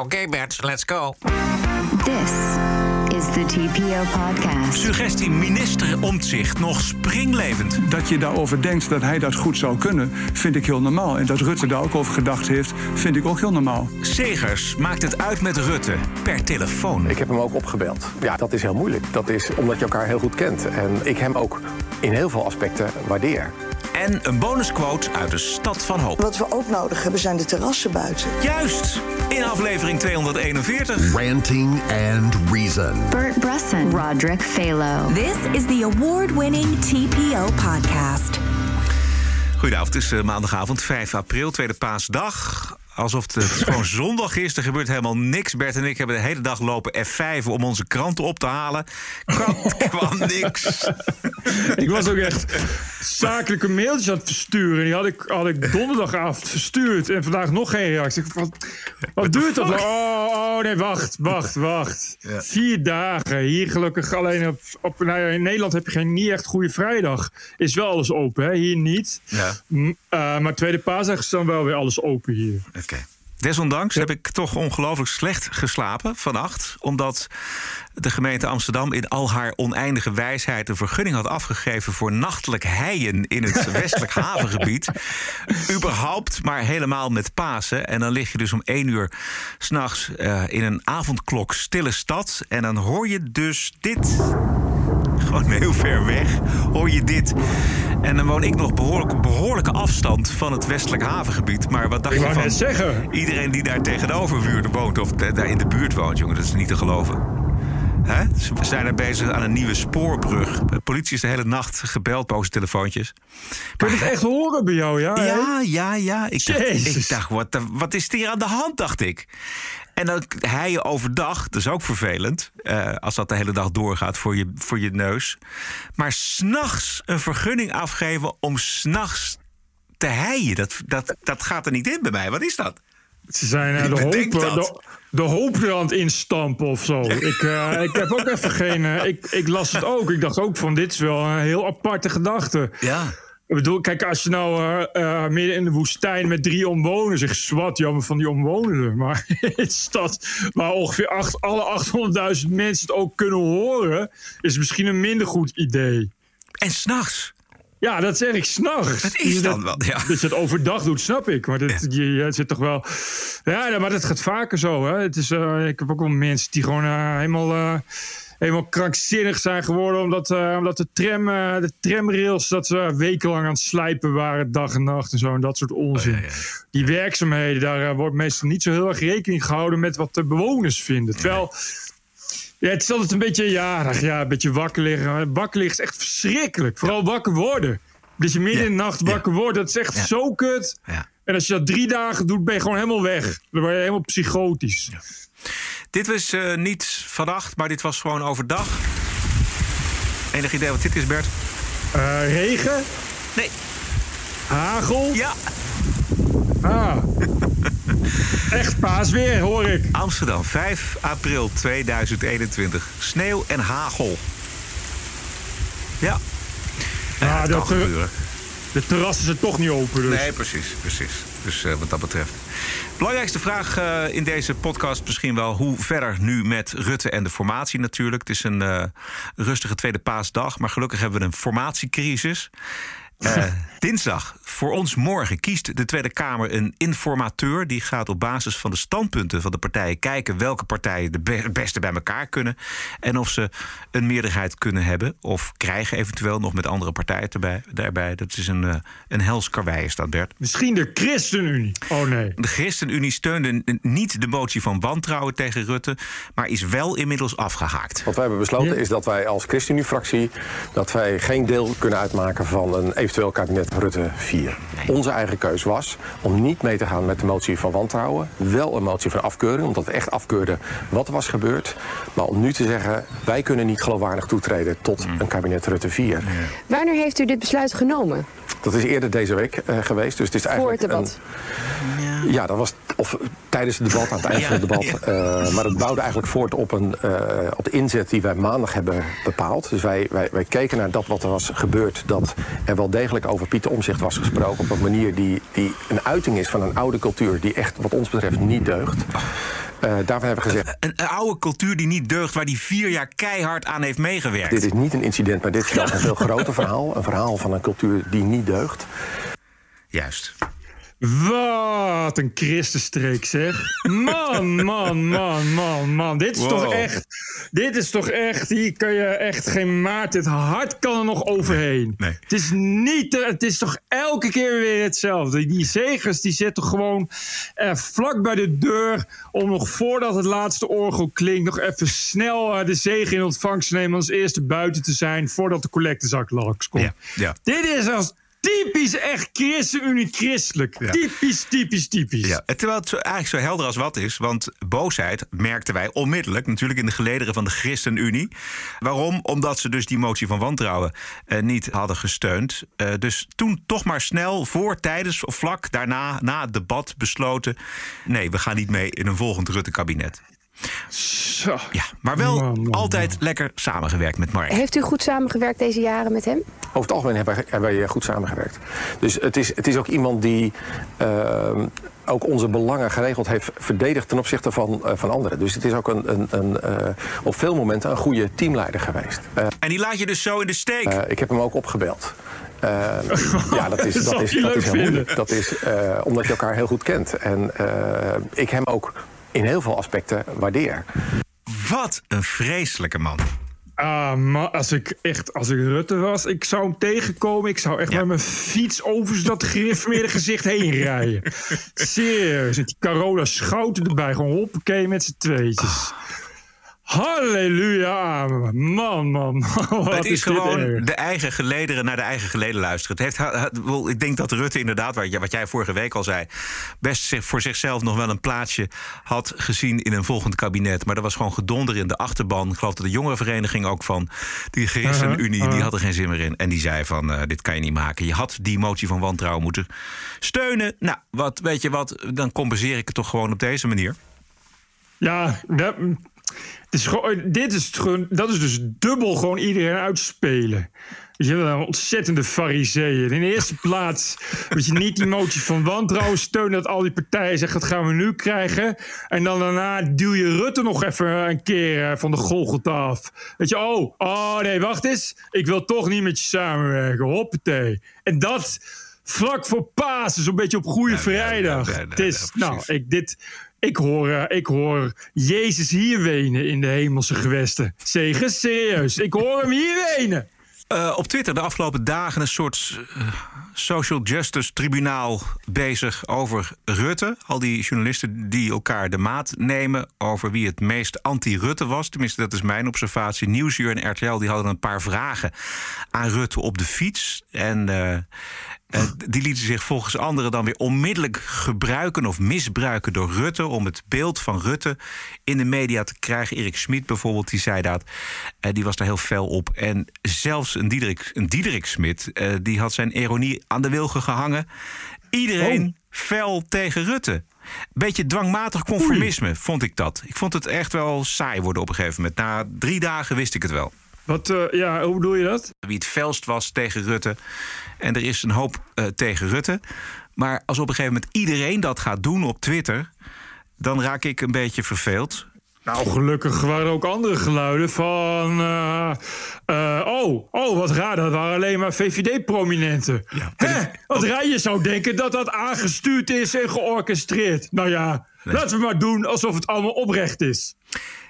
Oké Bert, let's go. This is the TPO podcast. Suggestie minister Omtzigt nog springlevend. Dat je daarover denkt dat hij dat goed zou kunnen, vind ik heel normaal. En dat Rutte daar ook over gedacht heeft, vind ik ook heel normaal. Segers maakt het uit met Rutte per telefoon. Ik heb hem ook opgebeld. Ja, dat is heel moeilijk. Dat is omdat je elkaar heel goed kent. En ik hem ook in heel veel aspecten waardeer. En een bonusquote uit de Stad van Hoop. Wat we ook nodig hebben zijn de terrassen buiten. Juist, in aflevering 241. Ranting and Reason. Bert Bresson, Roderick Phalo. This is the award-winning TPO podcast. Goedenavond, het is eh, maandagavond 5 april, tweede paasdag. Alsof het gewoon zondag is. Er gebeurt helemaal niks. Bert en ik hebben de hele dag lopen F5 om onze kranten op te halen. Kwam, kwam niks. Ik was ook echt zakelijke mailtjes aan het versturen. Die had ik, had ik donderdagavond verstuurd. En vandaag nog geen reactie. Wat, wat duurt dat? Oh, oh, nee, wacht, wacht, wacht. Vier dagen. Hier gelukkig alleen op... op nou ja, in Nederland heb je geen niet echt goede vrijdag. Is wel alles open, hè? Hier niet. Ja. Eh, maar tweede paasdag is dan wel weer alles open hier. Desondanks heb ik toch ongelooflijk slecht geslapen vannacht. Omdat de gemeente Amsterdam in al haar oneindige wijsheid... een vergunning had afgegeven voor nachtelijk heien... in het westelijk havengebied. Überhaupt, maar helemaal met Pasen. En dan lig je dus om één uur s'nachts uh, in een avondklok stille stad. En dan hoor je dus dit gewoon heel ver weg, hoor je dit. En dan woon ik nog behoorlijk behoorlijke afstand van het westelijk havengebied. Maar wat dacht Ik je van net zeggen. iedereen die daar tegenover woont... of da- daar in de buurt woont, jongen, dat is niet te geloven. Hè? Ze zijn er bezig aan een nieuwe spoorbrug. De politie is de hele nacht gebeld boze telefoontjes. Kun je het echt horen bij jou, ja? Ja, ja, ja. Ik dacht, ik dacht wat, wat is hier aan de hand, dacht ik. En dan heien overdag, dat is ook vervelend... eh, als dat de hele dag doorgaat voor je, voor je neus. Maar s'nachts een vergunning afgeven om s'nachts te heien... Dat, dat, dat gaat er niet in bij mij. Wat is dat? Ze zijn Wie de, hoop, de, de hoop er aan het instampen of zo. Ik, ik heb ook even geen... ik, ik las het ook. Ik dacht ook van, dit is wel een heel aparte gedachte. Ja. Ik bedoel, kijk, als je nou eh, eh, midden in de woestijn met drie omwonenden zegt, zwart, jammer van die omwonenden. Maar in een stad waar ongeveer acht, alle 800.000 mensen het ook kunnen horen, is misschien een minder goed idee. En s'nachts. Ja, dat zeg ik s'nachts. Het is dan wel, ja. Dat je het overdag doet, snap ik. Maar dat, je, je zit toch wel... Ja, ja, maar dat gaat vaker zo. Hè. Het is, eh, ik heb ook wel mensen die gewoon helemaal... Helemaal krankzinnig zijn geworden omdat, eh, omdat de, tram, eh, de tramrails dat ze wekenlang aan het slijpen waren, dag en nacht en zo. En dat soort onzin. Die werkzaamheden, daar eh, wordt meestal niet zo heel erg rekening gehouden met wat de bewoners vinden. Terwijl ja, het is altijd een beetje, ja, ja, een beetje wakker liggen. Wakker liggen is echt verschrikkelijk. Vooral wakker worden. Dat je midden in de nacht wakker wordt, dat is echt zo kut. En als je dat drie dagen doet, ben je gewoon helemaal weg. Dan word je helemaal psychotisch. Dit was eh, niet vannacht, maar dit was gewoon overdag. Enig idee wat dit is, Bert? Eh, regen, Nee. hagel. Ja. Ah. Echt paasweer, hoor ik. Amsterdam, 5 april 2021. Sneeuw en hagel. Ja. Ja, Ah, dat dat kan gebeuren. De terrassen zijn toch niet open. Dus. Nee, precies, precies. Dus eh, wat dat betreft. Belangrijkste vraag eh, in deze podcast misschien wel... hoe verder nu met Rutte en de formatie natuurlijk. Het is een eh, rustige tweede paasdag... maar gelukkig hebben we een formatiecrisis. Eh, dinsdag, voor ons morgen, kiest de Tweede Kamer een informateur. Die gaat op basis van de standpunten van de partijen kijken welke partijen de be- beste bij elkaar kunnen. En of ze een meerderheid kunnen hebben of krijgen, eventueel nog met andere partijen erbij, daarbij. Dat is een, eh, een hels karwei, is dat Bert. Misschien de ChristenUnie. Oh nee. De ChristenUnie steunde niet de motie van wantrouwen tegen Rutte, maar is wel inmiddels afgehaakt. Wat wij hebben besloten Ja. is dat wij als ChristenUnie-fractie... dat wij geen deel kunnen uitmaken van een eventueel kabinet Rutte 4. Onze eigen keus was om niet mee te gaan met de motie van wantrouwen. Wel een motie van afkeuring, omdat we echt afkeurden wat er was gebeurd. Maar om nu te zeggen, wij kunnen niet geloofwaardig toetreden... tot een kabinet Rutte 4. Wanneer heeft u dit besluit genomen? Dat is eerder deze week eh, geweest. Dus het is Voor eigenlijk het debat? Een, ja, dat was of, tijdens het debat, aan het eind Ja, van het debat. ja. Eh, maar het bouwde eigenlijk voort op, een, eh, op de inzet die wij maandag hebben bepaald. Dus wij, wij, wij keken naar dat wat er was gebeurd. Dat er wel degelijk over Pieter Omzicht was gesproken. Op een manier die, die een uiting is van een oude cultuur. Die echt wat ons betreft niet deugt. Uh, daarvan hebben we gezegd... Een, een, oude cultuur die niet deugt, waar die vier jaar keihard aan heeft meegewerkt. Dit is niet een incident, maar dit is een veel groter verhaal. Een verhaal van een cultuur die niet deugt. Juist. Wat een christenstreek, zeg. Man, man, man, man, man. Dit is Wow. toch echt... Dit is toch echt... Hier kan je echt geen maat... Het hart kan er nog overheen. Nee. Het is niet... te- Het is toch elke keer weer hetzelfde. Die zegers die zitten gewoon eh, vlak bij de deur... om nog voordat het laatste orgel klinkt... nog even snel eh, de zegen in ontvangst te nemen... als eerste buiten te zijn... voordat de collectezak langskomt. Ja, ja. Dit is als typisch echt ChristenUnie christelijk. Ja. Typisch, typisch, typisch. Ja, terwijl het zo, eigenlijk zo helder als wat is. Want boosheid merkten wij onmiddellijk natuurlijk in de gelederen van de ChristenUnie. Waarom? Omdat ze dus die motie van wantrouwen eh, niet hadden gesteund. Eh, dus toen toch maar snel, voor, tijdens of vlak daarna, na het debat besloten... nee, we gaan niet mee in een volgend Rutte-kabinet. Zo. Ja, maar wel Man, man, altijd lekker samengewerkt met Mark. Heeft u goed samengewerkt deze jaren met hem? Over het algemeen hebben wij, hebben wij goed samengewerkt. Dus het is, het is ook iemand die ehm, ook onze belangen geregeld heeft verdedigd ten opzichte van, eh, van anderen. Dus het is ook een, een, een, eh, op veel momenten een goede teamleider geweest. Eh, En die laat je dus zo in de steek. ik heb hem ook opgebeld. Ja, dat is, Dat is, dat is heel moeilijk. Dat is eh, omdat je elkaar heel goed kent. En eh, ik hem ook in heel veel aspecten waardeer. Wat een vreselijke man. Ah, maar als ik echt, als ik Rutte was, ik zou hem tegenkomen. Ik zou echt Ja. met mijn fiets over dat gereformeerde gezicht heen rijden. Serieus. Met die Carola Schouten erbij. Gewoon hoppakee met z'n tweetjes. Halleluja. Man, man. Wat het is, gewoon erg. de eigen gelederen naar de eigen geleden luisteren. Het heeft, ik denk dat Rutte inderdaad, wat jij, vorige week al zei... best voor zichzelf nog wel een plaatsje had gezien in een volgend kabinet. Maar dat was gewoon gedonder in de achterban. Ik geloof dat de jongerenvereniging ook van die ChristenUnie... Uh-huh, die had er geen zin meer in. En die zei van, eh, dit kan je niet maken. Je had die motie van wantrouwen moeten steunen. Nou, wat, weet je wat, dan compenseer ik het toch gewoon op deze manier. Ja, dat, is gewoon, dit is het gewoon, dat is dus dubbel gewoon iedereen uitspelen. Weet je, wel, een ontzettende fariseeën. In de eerste plaats dat je niet die motie van wantrouwen steunen... dat al die partijen zeggen, dat gaan we nu krijgen. En dan daarna duw je Rutte nog even een keer eh, van de Golgotha af. Weet je, oh, oh nee, wacht eens. Ik wil toch niet met je samenwerken. Hoppatee. En dat vlak voor Pasen, zo'n beetje op Goede Ja, Vrijdag. ja, ja, ja, Het is, nou, ik, dit, ik, hoor, eh, ik hoor Jezus hier wenen in de hemelse gewesten. Zegen, serieus. Ik hoor hem hier wenen. Eh, op Twitter de afgelopen dagen een soort eh, social justice tribunaal bezig over Rutte. Al die journalisten die elkaar de maat nemen over wie het meest anti-Rutte was. Tenminste, dat is mijn observatie. Nieuwsuur en RTL die hadden een paar vragen aan Rutte op de fiets. En eh, die lieten zich volgens anderen dan weer onmiddellijk gebruiken of misbruiken door Rutte. om het beeld van Rutte in de media te krijgen. Erik Smit bijvoorbeeld, die zei dat. Eh, die was daar heel fel op. En zelfs een Diederik, een Diederik Smit, eh, die had zijn ironie aan de wilgen gehangen. Iedereen fel tegen Rutte. Beetje dwangmatig conformisme, vond ik dat. Ik vond het echt wel saai worden op een gegeven moment. Na drie dagen wist ik het wel Wat, eh, ja, hoe bedoel je dat? wie het felst was tegen Rutte. En er is een hoop eh, tegen Rutte. Maar als op een gegeven moment iedereen dat gaat doen op Twitter... dan raak ik een beetje verveeld. Nou, gelukkig waren er ook andere geluiden van... eh, oh, oh, wat raar, dat waren alleen maar VVD-prominenten. Hè? Wat raar, je zou denken dat dat aangestuurd is en georchestreerd. Nou ja, laten we maar doen alsof het allemaal oprecht is.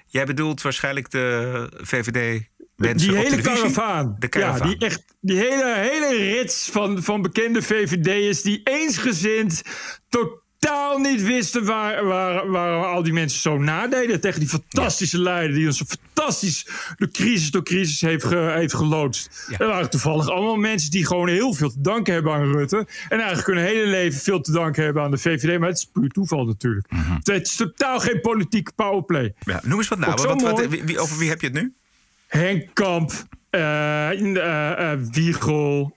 Jij bedoelt waarschijnlijk de VVD... Mensen die hele karavaan. De karavaan. Ja, die, echt, die hele, hele rits van, van bekende VVD'ers... die eensgezind totaal niet wisten waar, waar, waar al die mensen zo nadeden... tegen die fantastische leider die ons fantastisch door crisis door crisis heeft, ge, heeft geloodst. Ja. Dat waren toevallig allemaal mensen die gewoon heel veel te danken hebben aan Rutte... en eigenlijk hun hele leven veel te danken hebben aan de VVD. Maar het is puur toeval natuurlijk. Mhm. Het is totaal geen politieke powerplay. Ja, noem eens wat nou. Wat, wat, over wie heb je het nu? Henk Kamp, eh eh, eh, Wiegel,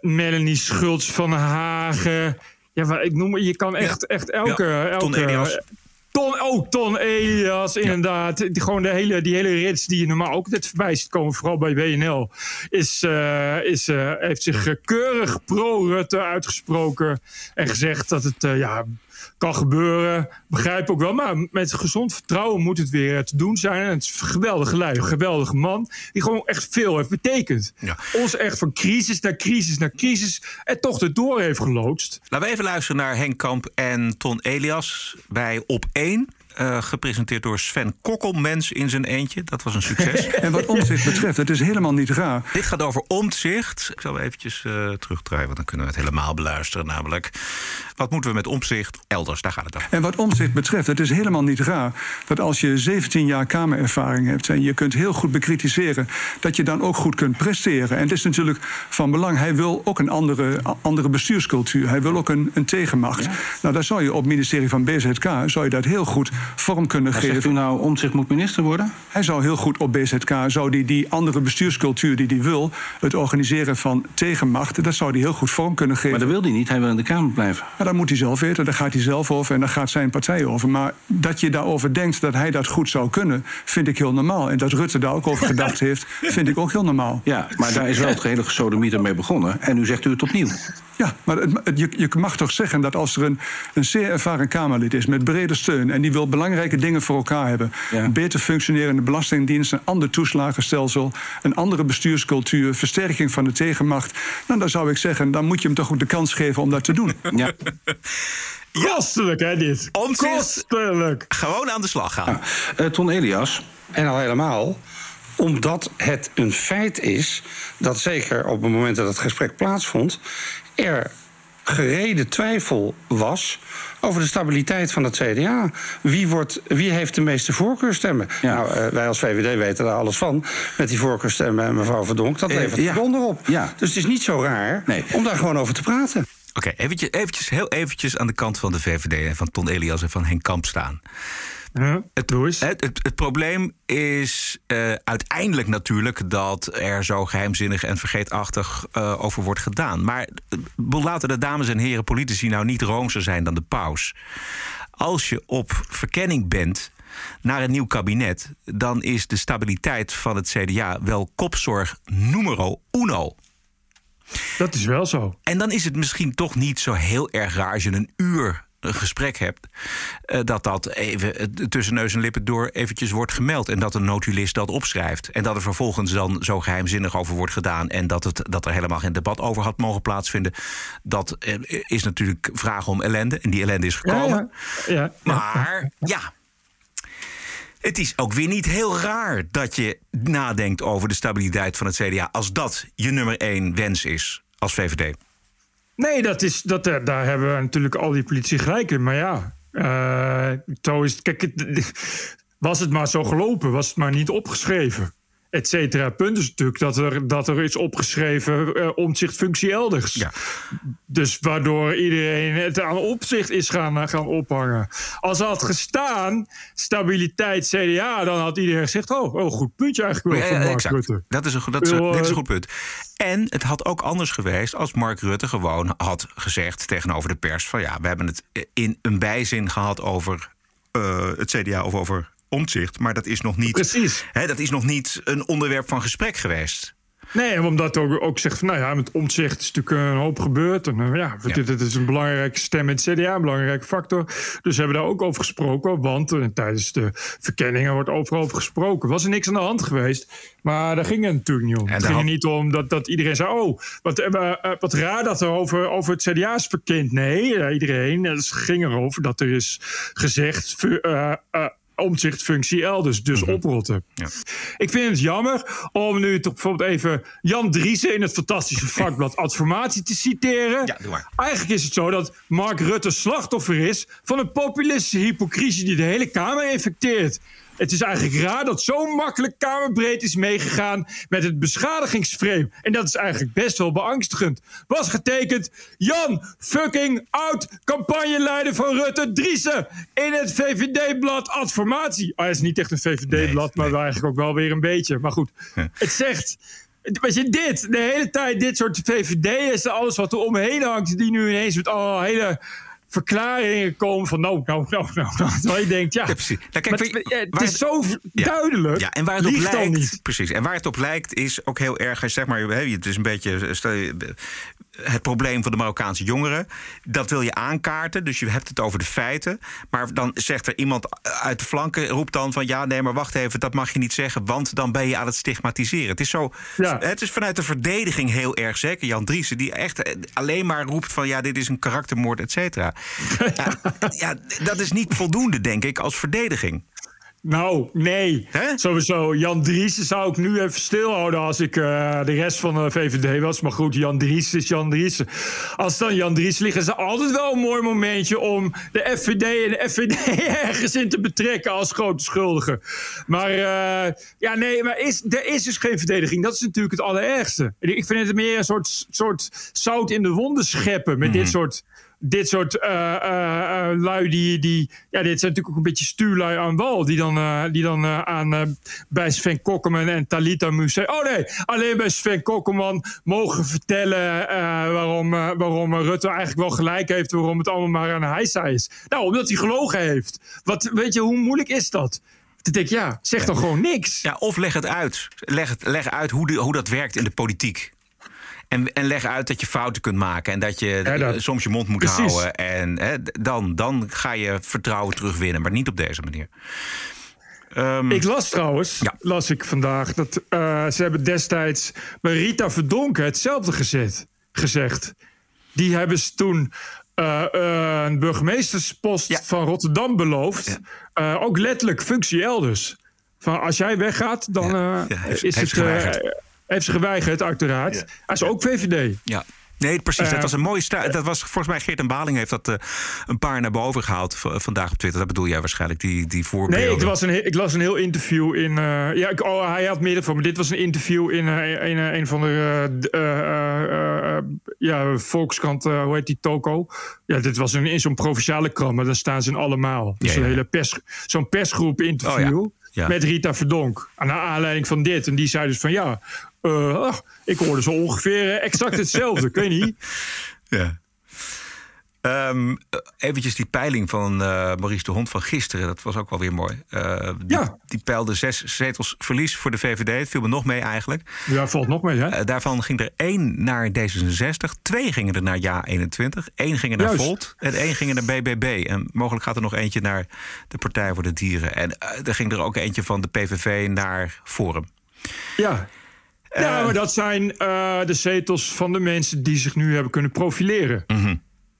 Melanie Schultz van Hagen. Ja, maar ik noem, je kan echt, echt elke... Ja, elke Ton Elias. Ton, oh, Ton Elias, inderdaad. Die, gewoon de hele, die hele rits die je normaal ook net voorbij ziet komen, vooral bij WNL, is, is, heeft zich keurig pro-Rutte uitgesproken en gezegd dat het, ja, kan gebeuren. Begrijp ook wel. Maar met gezond vertrouwen moet het weer te doen zijn. En het is een geweldige lui, een geweldige man. Die gewoon echt veel heeft betekend. Ja. Ons echt van crisis naar crisis naar crisis. En toch erdoor heeft geloodst. Laten we even luisteren naar Henk Kamp en Ton Elias bij Op 1. Eh, gepresenteerd door Sven Kokkelmens in zijn eentje. Dat was een succes. En wat omzicht betreft, het is helemaal niet raar. Dit gaat over omzicht. Ik zal eventjes eh terugdraaien, want dan kunnen we het helemaal beluisteren. Namelijk, wat moeten we met omzicht elders? Daar gaat het over. En wat omzicht betreft, het is helemaal niet raar dat als je 17 jaar kamerervaring hebt en je kunt heel goed bekritiseren, dat je dan ook goed kunt presteren. En het is natuurlijk van belang. Hij wil ook een andere, andere bestuurscultuur. Hij wil ook een, een tegenmacht. Nou, daar zou je op het ministerie van BZK zou je dat heel goed vorm kunnen Maar geven. zegt u nou, Omtzigt moet minister worden? Hij zou heel goed op BZK, zou die, die andere bestuurscultuur die hij wil, het organiseren van tegenmachten, dat zou hij heel goed vorm kunnen geven. Maar dat wil hij niet. Hij wil in de Kamer blijven. Maar dat moet hij zelf weten, daar gaat hij zelf over en daar gaat zijn partij over. Maar dat je daarover denkt dat hij dat goed zou kunnen, vind ik heel normaal. En dat Rutte daar ook over gedacht heeft, vind ik ook heel normaal. Ja, maar daar is wel het gehele gesodemieter mee begonnen. En nu zegt u het opnieuw. Ja, maar het, het- je, je mag toch zeggen dat als er een, een zeer ervaren Kamerlid is met brede steun en die wil belangrijke dingen voor elkaar hebben, Ja. beter functionerende belastingdienst, een ander toeslagenstelsel, een andere bestuurscultuur, versterking van de tegenmacht, nou, dan zou ik zeggen, dan moet je hem toch ook de kans geven om dat te doen. Ja. Kostelijk, hè, dit? Kostelijk. Gewoon aan de slag gaan. Eh, Ton Elias, En al helemaal omdat het een feit is dat zeker op het moment dat het gesprek plaatsvond, er gereden twijfel was over de stabiliteit van het CDA. Wie, wordt, wie heeft de meeste voorkeurstemmen? Ja. Nou, eh, wij als VVD weten daar alles van. Met die voorkeurstemmen en mevrouw Verdonk, dat Eh, levert ja. donder op. Ja. Dus het is niet zo raar Nee. om daar gewoon over te praten. Oké, eventjes, eventjes, heel eventjes aan de kant van de VVD en van Ton Elias en van Henk Kamp staan. Ja, Het, eens. het, het, het probleem is eh, uiteindelijk natuurlijk dat er zo geheimzinnig en vergeetachtig eh, over wordt gedaan. Maar eh, laten de dames en heren politici nou niet roomser zijn dan de paus. Als je op verkenning bent naar een nieuw kabinet, dan is de stabiliteit van het CDA wel kopzorg numero uno. Dat is wel zo. En dan is het misschien toch niet zo heel erg raar als je een uur gesprek hebt, eh, dat dat even eh, tussen neus en lippen door eventjes wordt gemeld. En dat een notulist dat opschrijft. En dat er vervolgens dan zo geheimzinnig over wordt gedaan. En dat, het, dat er helemaal geen debat over had mogen plaatsvinden. Dat eh, is natuurlijk vragen om ellende. En die ellende is gekomen. Ja, ja. ja. Maar ja. Het is ook weer niet heel raar dat je nadenkt over de stabiliteit van het CDA. als dat je nummer één wens is als VVD. Nee, dat is, dat, eh, daar hebben we natuurlijk al die politici gelijk in. Maar ja, zo is. Kijk, was het maar zo gelopen, was het maar niet opgeschreven. Et cetera. Punt is natuurlijk dat er, dat er is opgeschreven eh omzicht functie elders. Ja. Dus waardoor iedereen het aan opzicht is gaan, eh, gaan ophangen. Als had gestaan, stabiliteit CDA, dan had iedereen gezegd: Oh, oh goed puntje eigenlijk wel Ja, van Mark. Rutte. Dat is een, goed- dat is, dit is een eh, goed punt. En het had ook anders geweest als Mark Rutte gewoon had gezegd tegenover de pers: van ja, we hebben het in een bijzin gehad over het CDA of over omzicht. Maar dat is nog niet. Precies. Hè, dat is nog niet een onderwerp van gesprek geweest. Nee, omdat ook, ook zegt van, nou ja, met omzicht is natuurlijk een hoop gebeurd. En eh, ja, Ja. Dit, dit is een belangrijke stem in het CDA, een belangrijke factor. Dus we hebben daar ook over gesproken, want eh, tijdens de verkenningen wordt overal over gesproken. Was er niks aan de hand geweest, maar daar ging het natuurlijk niet om. En het ging er niet om dat, dat iedereen zei, oh, wat, eh, wat raar dat er over, over het CDA is verkend. Nee, iedereen, het ging erover dat er is gezegd... fu- omzichtfunctie elders, dus Mhm. oprotten. Ja. Ik vind het jammer om nu toch bijvoorbeeld even Jan Driessen in het fantastische vakblad Adformatie te citeren. Ja, doe maar. Eigenlijk is het zo dat Mark Rutte slachtoffer is van een populistische hypocrisie die de hele Kamer infecteert. Het is eigenlijk raar dat zo makkelijk Kamerbreed is meegegaan met het beschadigingsframe. En dat is eigenlijk best wel beangstigend. Was getekend Jan fucking oud campagneleider van Rutte Driessen in het VVD-blad Adformatie. Ah, het is niet echt een VVD-blad, maar wel eigenlijk ook wel weer een beetje. Maar goed, het zegt... Weet je, dit, de hele tijd dit soort VVD'ers, alles wat er omheen hangt, die nu ineens met al hele verklaringen komen van nou, nou, nou, nou, nou. Terwijl je denkt, ja, Ja, precies. Nou, kijk, maar het, het is zo Ja. duidelijk. Ja, en waar het op lijkt. Precies. En waar het op lijkt is ook heel erg. Zeg maar, het is een beetje. Stel je, het probleem van de Marokkaanse jongeren. Dat wil je aankaarten, dus je hebt het over de feiten. Maar dan zegt er iemand uit de flanken, roept dan van... ja, nee, maar wacht even, dat mag je niet zeggen... want dan ben je aan het stigmatiseren. Het is, zo, Ja. het is vanuit de verdediging heel erg zeker. Jan Driessen, die echt eh, alleen maar roept van... ja, dit is een karaktermoord, et cetera. ja, ja, dat is niet voldoende, denk ik, als verdediging. Nou, nee. Sowieso, Jan Driessen zou ik nu even stilhouden als ik eh, de rest van de VVD was. Maar goed, Jan Driessen is Jan Driessen. Als dan Jan Driessen ligt, is er altijd wel een mooi momentje om de FVD en de FVD ergens in te betrekken als grote schuldige. Maar eh, ja, nee, maar is, er is dus geen verdediging. Dat is natuurlijk het allerergste. Ik vind het meer een soort, soort zout in de wonden scheppen met dit soort dit soort eh, lui die, die... Ja, dit zijn natuurlijk ook een beetje stuurlui aan wal... die dan, die dan aan, bij Sven Kokkerman en Talita zeggen... oh nee, alleen bij Sven Kokkerman mogen vertellen... waarom, waarom Rutte eigenlijk wel gelijk heeft... waarom het allemaal maar aan heisa is. Nou, omdat hij gelogen heeft. Wat, weet je, hoe moeilijk is dat? Dan denk ik, ja, zeg dan gewoon niks. Ja, of leg het uit. Leg, het, leg uit hoe, de, hoe dat werkt in de politiek. En, en leg uit dat je fouten kunt maken en dat je Ja, dat- soms je mond moet Precies. houden. En hè, dan, dan ga je vertrouwen terugwinnen, maar niet op deze manier. Ehm, Ik las trouwens, las ik vandaag, dat eh, ze hebben destijds bij Rita Verdonken hetzelfde gezet, gezegd. Die hebben ze toen eh, eh, een burgemeesterspost van Rotterdam beloofd. Ook letterlijk functie elders. Van als jij weggaat, dan is heeft het. Heeft ze geweigerd, uiteraard. Hij is ook VVD. Ja. Nee, precies. Eh, dat was een mooie sta- Dat was volgens mij Geert en Baling heeft dat eh, een paar naar boven gehaald v- vandaag op Twitter. Dat bedoel jij waarschijnlijk, die, die voorbeelden. Nee, ik las, een, ik las een heel interview in. eh, ja, ik, oh, hij had meer van, maar dit was een interview in een, een, van de. eh, eh, eh, eh, ja, Volkskrant, eh, hoe heet die toko? Ja, dit was een, in zo'n provinciale krant, maar daar staan ze in allemaal. Dus Ja, ja. een hele pers, zo'n persgroep interview. Oh, ja. Ja. Met Rita Verdonk. Aan aanleiding van dit. En die zei dus van ja. eh, ik hoorde zo ongeveer eh, exact hetzelfde. ik weet niet. Ja. Eh, eventjes die peiling van eh, Maurice de Hond van gisteren. Dat was ook wel weer mooi. Eh, die, die peilde zes zetels verlies voor de VVD. Het viel me nog mee eigenlijk. Ja, valt nog mee, hè? Daarvan ging er één naar D66. Twee gingen er naar Ja21. Één ging er naar Juist. Volt. En één ging er naar BBB. En mogelijk gaat er nog eentje naar de Partij voor de Dieren. En er ging er ook eentje van de PVV naar Forum. Ja. Ja, maar dat zijn de zetels van de mensen die zich nu hebben kunnen profileren. Mhm.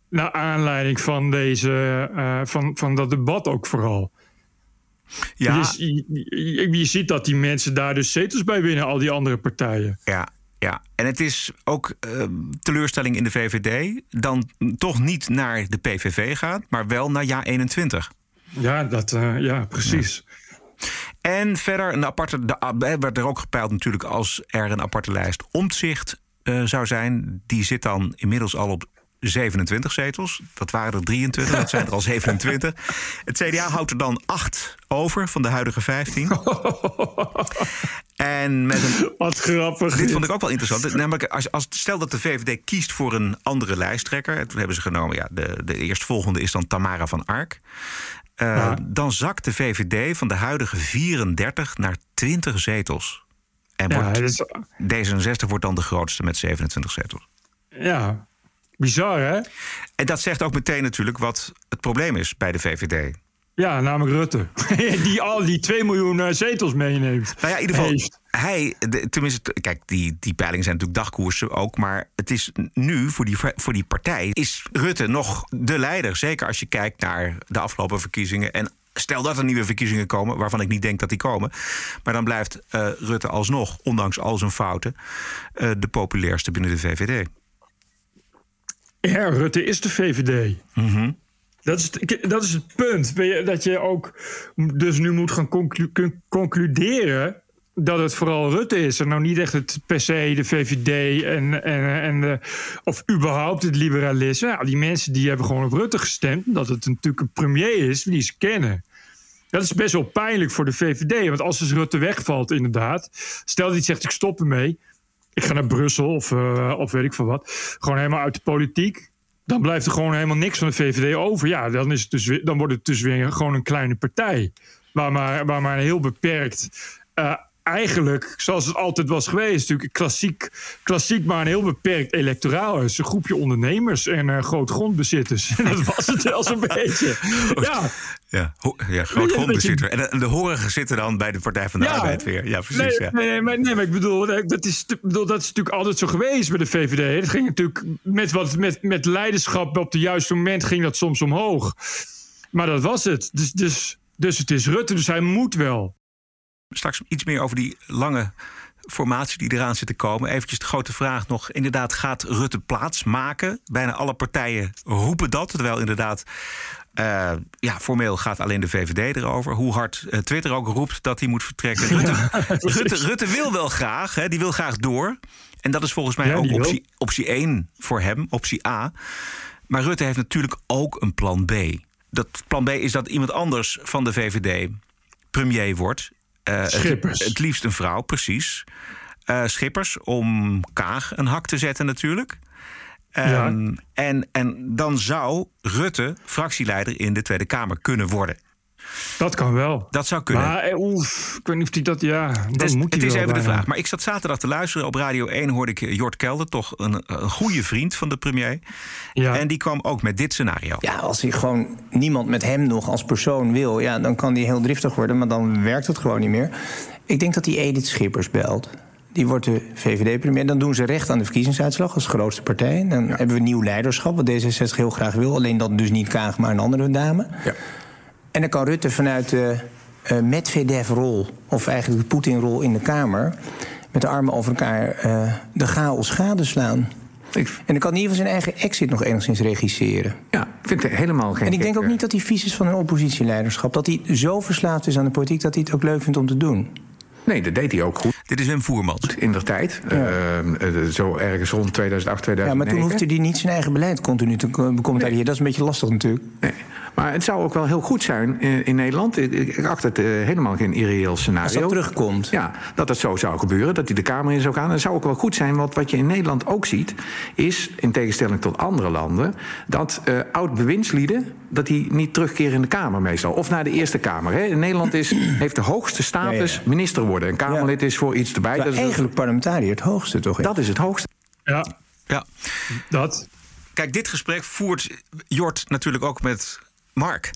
Naar aanleiding van, deze, eh, van, van dat debat ook vooral. Ja. Je, je, je ziet dat die mensen daar dus zetels bij winnen, al die andere partijen. Ja, ja. En het is ook eh, teleurstelling in de VVD. Dan toch niet naar de PVV gaat, maar wel naar Ja21. Ja, dat, eh, ja precies. En verder een aparte. De, eh, werd er ook gepeild natuurlijk als er een aparte lijst omzicht zou zijn. Die zit dan inmiddels al op 27 zetels. Dat waren er 23, dat zijn er al 27. Het CDA houdt er dan 8 over van de huidige 15. En met een. Wat grappig. Dit vond ik ook wel interessant. Namelijk, als, als, stel dat de VVD kiest voor een andere lijsttrekker. en Toen hebben ze genomen, ja, de, de eerstvolgende is dan Tamara van Ark. Eh, Ja. Dan zakt de VVD van de huidige 34 naar 20 zetels. En Ja, wordt, dat is- D66 wordt dan de grootste met 27 zetels. Ja, bizar hè? En dat zegt ook meteen natuurlijk wat het probleem is bij de VVD. Ja, namelijk Rutte. die al die 2 miljoen eh, zetels meeneemt. Nou ja, in ieder geval, Heeft. hij, de- tenminste, kijk, die, die peilingen zijn natuurlijk dagkoersen ook. Maar het is nu voor die, voor die partij, is Rutte nog de leider. Zeker als je kijkt naar de afgelopen verkiezingen. En stel dat er nieuwe verkiezingen komen, waarvan ik niet denk dat die komen. Maar dan blijft eh, Rutte alsnog, ondanks al zijn fouten, eh, de populairste binnen de VVD. Ja, Rutte is de VVD. Dat is, het, dat is het punt. Dat je ook dus nu moet gaan conclu- concluderen dat het vooral Rutte is. En nou niet echt het per se de VVD en, en, en de, of überhaupt het liberalisme. Ja, die mensen die hebben gewoon op Rutte gestemd. Dat het natuurlijk een premier is die ze kennen. Dat is best wel pijnlijk voor de VVD. Want als dus Rutte wegvalt, inderdaad. Stel dat hij zegt: ik stop ermee. Ik ga naar Brussel of, eh, of weet ik veel wat. Gewoon helemaal uit de politiek. Dan blijft er gewoon helemaal niks van de VVD over. Ja, dan, is het dus dan wordt het dus weer gewoon een kleine partij. Waar maar, waar maar een heel beperkt eh, eigenlijk, zoals het altijd was geweest, natuurlijk klassiek, klassiek maar een heel beperkt electoraal is. Een groepje ondernemers en uh, groot grondbezitters. En dat was het wel zo'n beetje. Ja. Ja, ja groot grondbezitter. En de, en de horigen zitten dan bij de Partij van de Arbeid weer. Ja, precies. Nee, ja. nee, maar, nee, maar ik bedoel dat, is, bedoel, dat is natuurlijk altijd zo geweest bij de VVD. Het ging natuurlijk met, wat, met, met leiderschap op het juiste moment ging dat soms omhoog. Maar dat was het. Dus, dus, dus het is Rutte, dus hij moet wel. Straks iets meer over die lange formatie die eraan zit te komen. Eventjes de grote vraag nog. Inderdaad, gaat Rutte plaats maken? Bijna alle partijen roepen dat. Terwijl inderdaad, uh, ja, formeel gaat alleen de VVD erover. Hoe hard uh, Twitter ook roept dat hij moet vertrekken. Rutte, ja, Rutte, Rutte, wil wel graag, hè, die wil graag door. En dat is volgens mij ja, ook optie, optie 1 voor hem, optie A. Maar Rutte heeft natuurlijk ook een plan B. Dat plan B is dat iemand anders van de VVD premier wordt. Uh, Schippers. Het, het, liefst een vrouw, precies. Uh, Schippers, om Kaag een hak te zetten natuurlijk. Um, ja. en, en dan zou Rutte fractieleider in de Tweede Kamer kunnen worden. Dat kan wel. Dat zou kunnen. Maar oef, ik weet niet of hij dat... Ja, dat dus, moet het is wel even de vraag. Maar ik zat zaterdag te luisteren. Op Radio 1 hoorde ik Jort Kelder, toch een, een goede vriend van de premier. Ja. En die kwam ook met dit scenario. Ja, als hij gewoon niemand met hem nog als persoon wil... Ja, dan kan hij heel driftig worden, maar dan werkt het gewoon niet meer. Ik denk dat hij Edith Schippers belt. Die wordt de VVD-premier. Dan doen ze recht aan de verkiezingsuitslag als grootste partij. Dan hebben we nieuw leiderschap, wat D66 heel graag wil. Alleen dat dus niet Kaag, maar een andere dame. Ja. En dan kan Rutte vanuit de uh, Medvedev-rol, of eigenlijk de Poetin-rol in de Kamer, met de armen over elkaar uh, de chaos gadeslaan. Ik, En dan kan in ieder geval zijn eigen exit nog enigszins regisseren. ja, ik vind het helemaal geen. En ik denk ook eh, niet dat hij vies is van een oppositieleiderschap. Dat hij zo verslaafd is aan de politiek dat hij het ook leuk vindt om te doen. Nee, dat deed hij ook goed Dit is Wim Voermans. in de tijd. Eh, eh, zo ergens rond 2008, Ja, 2009. maar toen hoefde hij niet zijn eigen beleid continu te becommentariëren. Dat is een beetje lastig natuurlijk. Nee. Maar het zou ook wel heel goed zijn in, in Nederland. Ik, ik acht het eh, helemaal geen irreëel scenario. Als dat terugkomt. Ja, dat het zo zou gebeuren, dat hij de Kamer in zou gaan. En het zou ook wel goed zijn, want wat je in Nederland ook ziet... is, in tegenstelling tot andere landen... dat eh, oud-bewindslieden dat die niet terugkeren in de Kamer meestal. Of naar de Eerste Kamer. Hè. In Nederland is, heeft de hoogste status Ja, ja. minister worden. Een Kamerlid is voor iets erbij. Maar Dat is, eigenlijk parlementariër het hoogste toch? dat is het hoogste. Ja, Ja. dat. Kijk, dit gesprek voert Jort natuurlijk ook met Mark.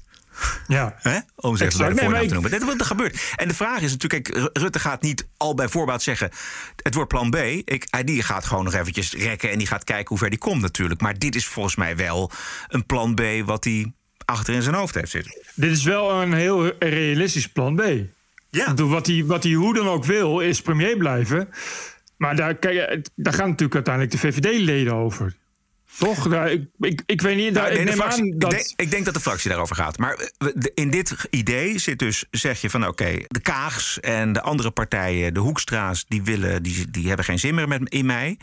Ja. Hè? Om ze even bij de voornaam te noemen. Dit is wat er gebeurt. En de vraag is natuurlijk, kijk, Rutte gaat niet al bij voorbaat zeggen... het wordt plan B. Ik, hij die gaat gewoon nog eventjes rekken en die gaat kijken hoe ver die komt natuurlijk. Maar dit is volgens mij wel een plan B wat hij achter in zijn hoofd heeft zitten. Dit is wel een heel realistisch plan B. Ja. Wat hij, wat hij hoe dan ook wil, is premier blijven. Maar daar, kijk, daar gaan natuurlijk uiteindelijk de VVD-leden over. Toch? Daar, ik, ik, ik weet niet. Nou, nee, ik de neem fractie- aan dat... ik, denk, ik denk dat de fractie daarover gaat. Maar eh, in dit idee zit dus, zeg je van oké, de Kaags en de andere partijen, de Hoekstra's, die, willen, die, die hebben geen zin meer met, in mij.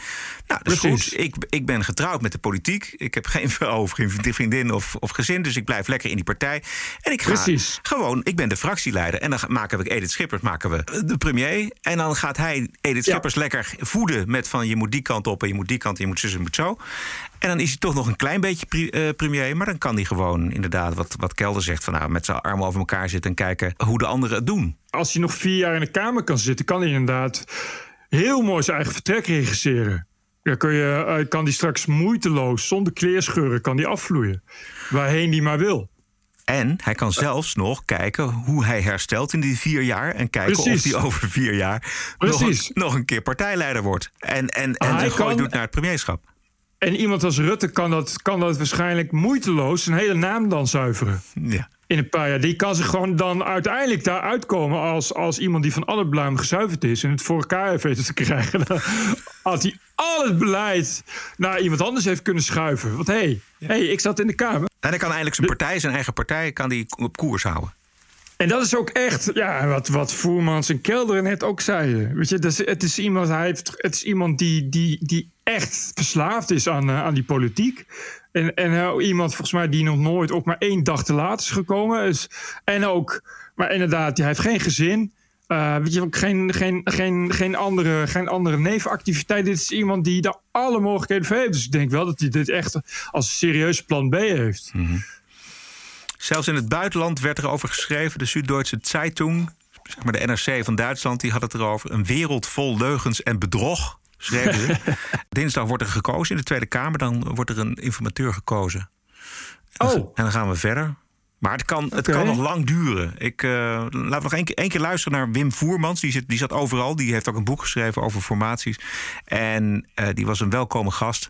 Nou, dat is Precies. goed. Ik, ik ben getrouwd met de politiek. Ik heb geen vrouw of geen vriendin of, of gezin, dus ik blijf lekker in die partij. En ik ga Precies. gewoon, ik ben de fractieleider. En dan maken we Edith Schippers, maken we de premier. En dan gaat hij Edith Ja. Schippers lekker voeden met van je moet die kant op en je moet die kant en je moet zus en je moet zo. En dan is hij toch nog een klein beetje eh, premier. Maar dan kan hij gewoon inderdaad, wat, wat Kelder zegt, van nou, met zijn armen over elkaar zitten en kijken hoe de anderen het doen. Als hij nog vier jaar in de Kamer kan zitten, kan hij inderdaad heel mooi zijn eigen vertrek regisseren. Dan kun je, eh, kan die straks moeiteloos, zonder kleerscheuren, kan die afvloeien. Waarheen die maar wil. En hij kan zelfs nog kijken hoe hij herstelt in die vier jaar. En kijken Precies. of hij over vier jaar nog een, nog een keer partijleider wordt. En, en, en Hij kan- doet naar het premierschap. En iemand als Rutte kan dat, kan dat waarschijnlijk moeiteloos zijn hele naam dan zuiveren. Ja. In een paar jaar. Die kan zich gewoon dan uiteindelijk daar uitkomen als, als iemand die van alle bluim gezuiverd is. En het voor elkaar heeft weten te krijgen. Als hij al het beleid naar iemand anders heeft kunnen schuiven. Want hé, hey, hey, ik zat in de Kamer. En hij kan eigenlijk zijn partij, zijn eigen partij, kan die op koers houden. En dat is ook echt ja, wat, wat Voermans en Kelder net ook zeiden. Weet je, het is, iemand, hij heeft, het is iemand die, die, die echt verslaafd is aan, eh, aan die politiek. En, en eh, iemand volgens mij die nog nooit ook maar één dag te laat is gekomen. en ook, maar inderdaad, hij heeft geen gezin. Eh, weet je, ook geen, geen, geen, geen, andere, geen andere nevenactiviteit. Dit is iemand die daar alle mogelijkheden voor heeft. Dus ik denk wel dat hij dit echt als serieus plan B heeft. Zelfs in het buitenland werd er over geschreven. De Süddeutsche Zeitung, zeg maar de NRC van Duitsland, die had het erover. Een wereld vol leugens en bedrog, schreven ze. Dinsdag wordt er gekozen in de Tweede Kamer. Dan wordt er een informateur gekozen. Oh. En dan gaan we verder. Maar het kan, het kan nog lang duren. Ik, laten we nog één keer, één keer luisteren naar Wim Voermans. Die, zit, die zat overal. Die heeft ook een boek geschreven over formaties. En eh, die was een welkome gast.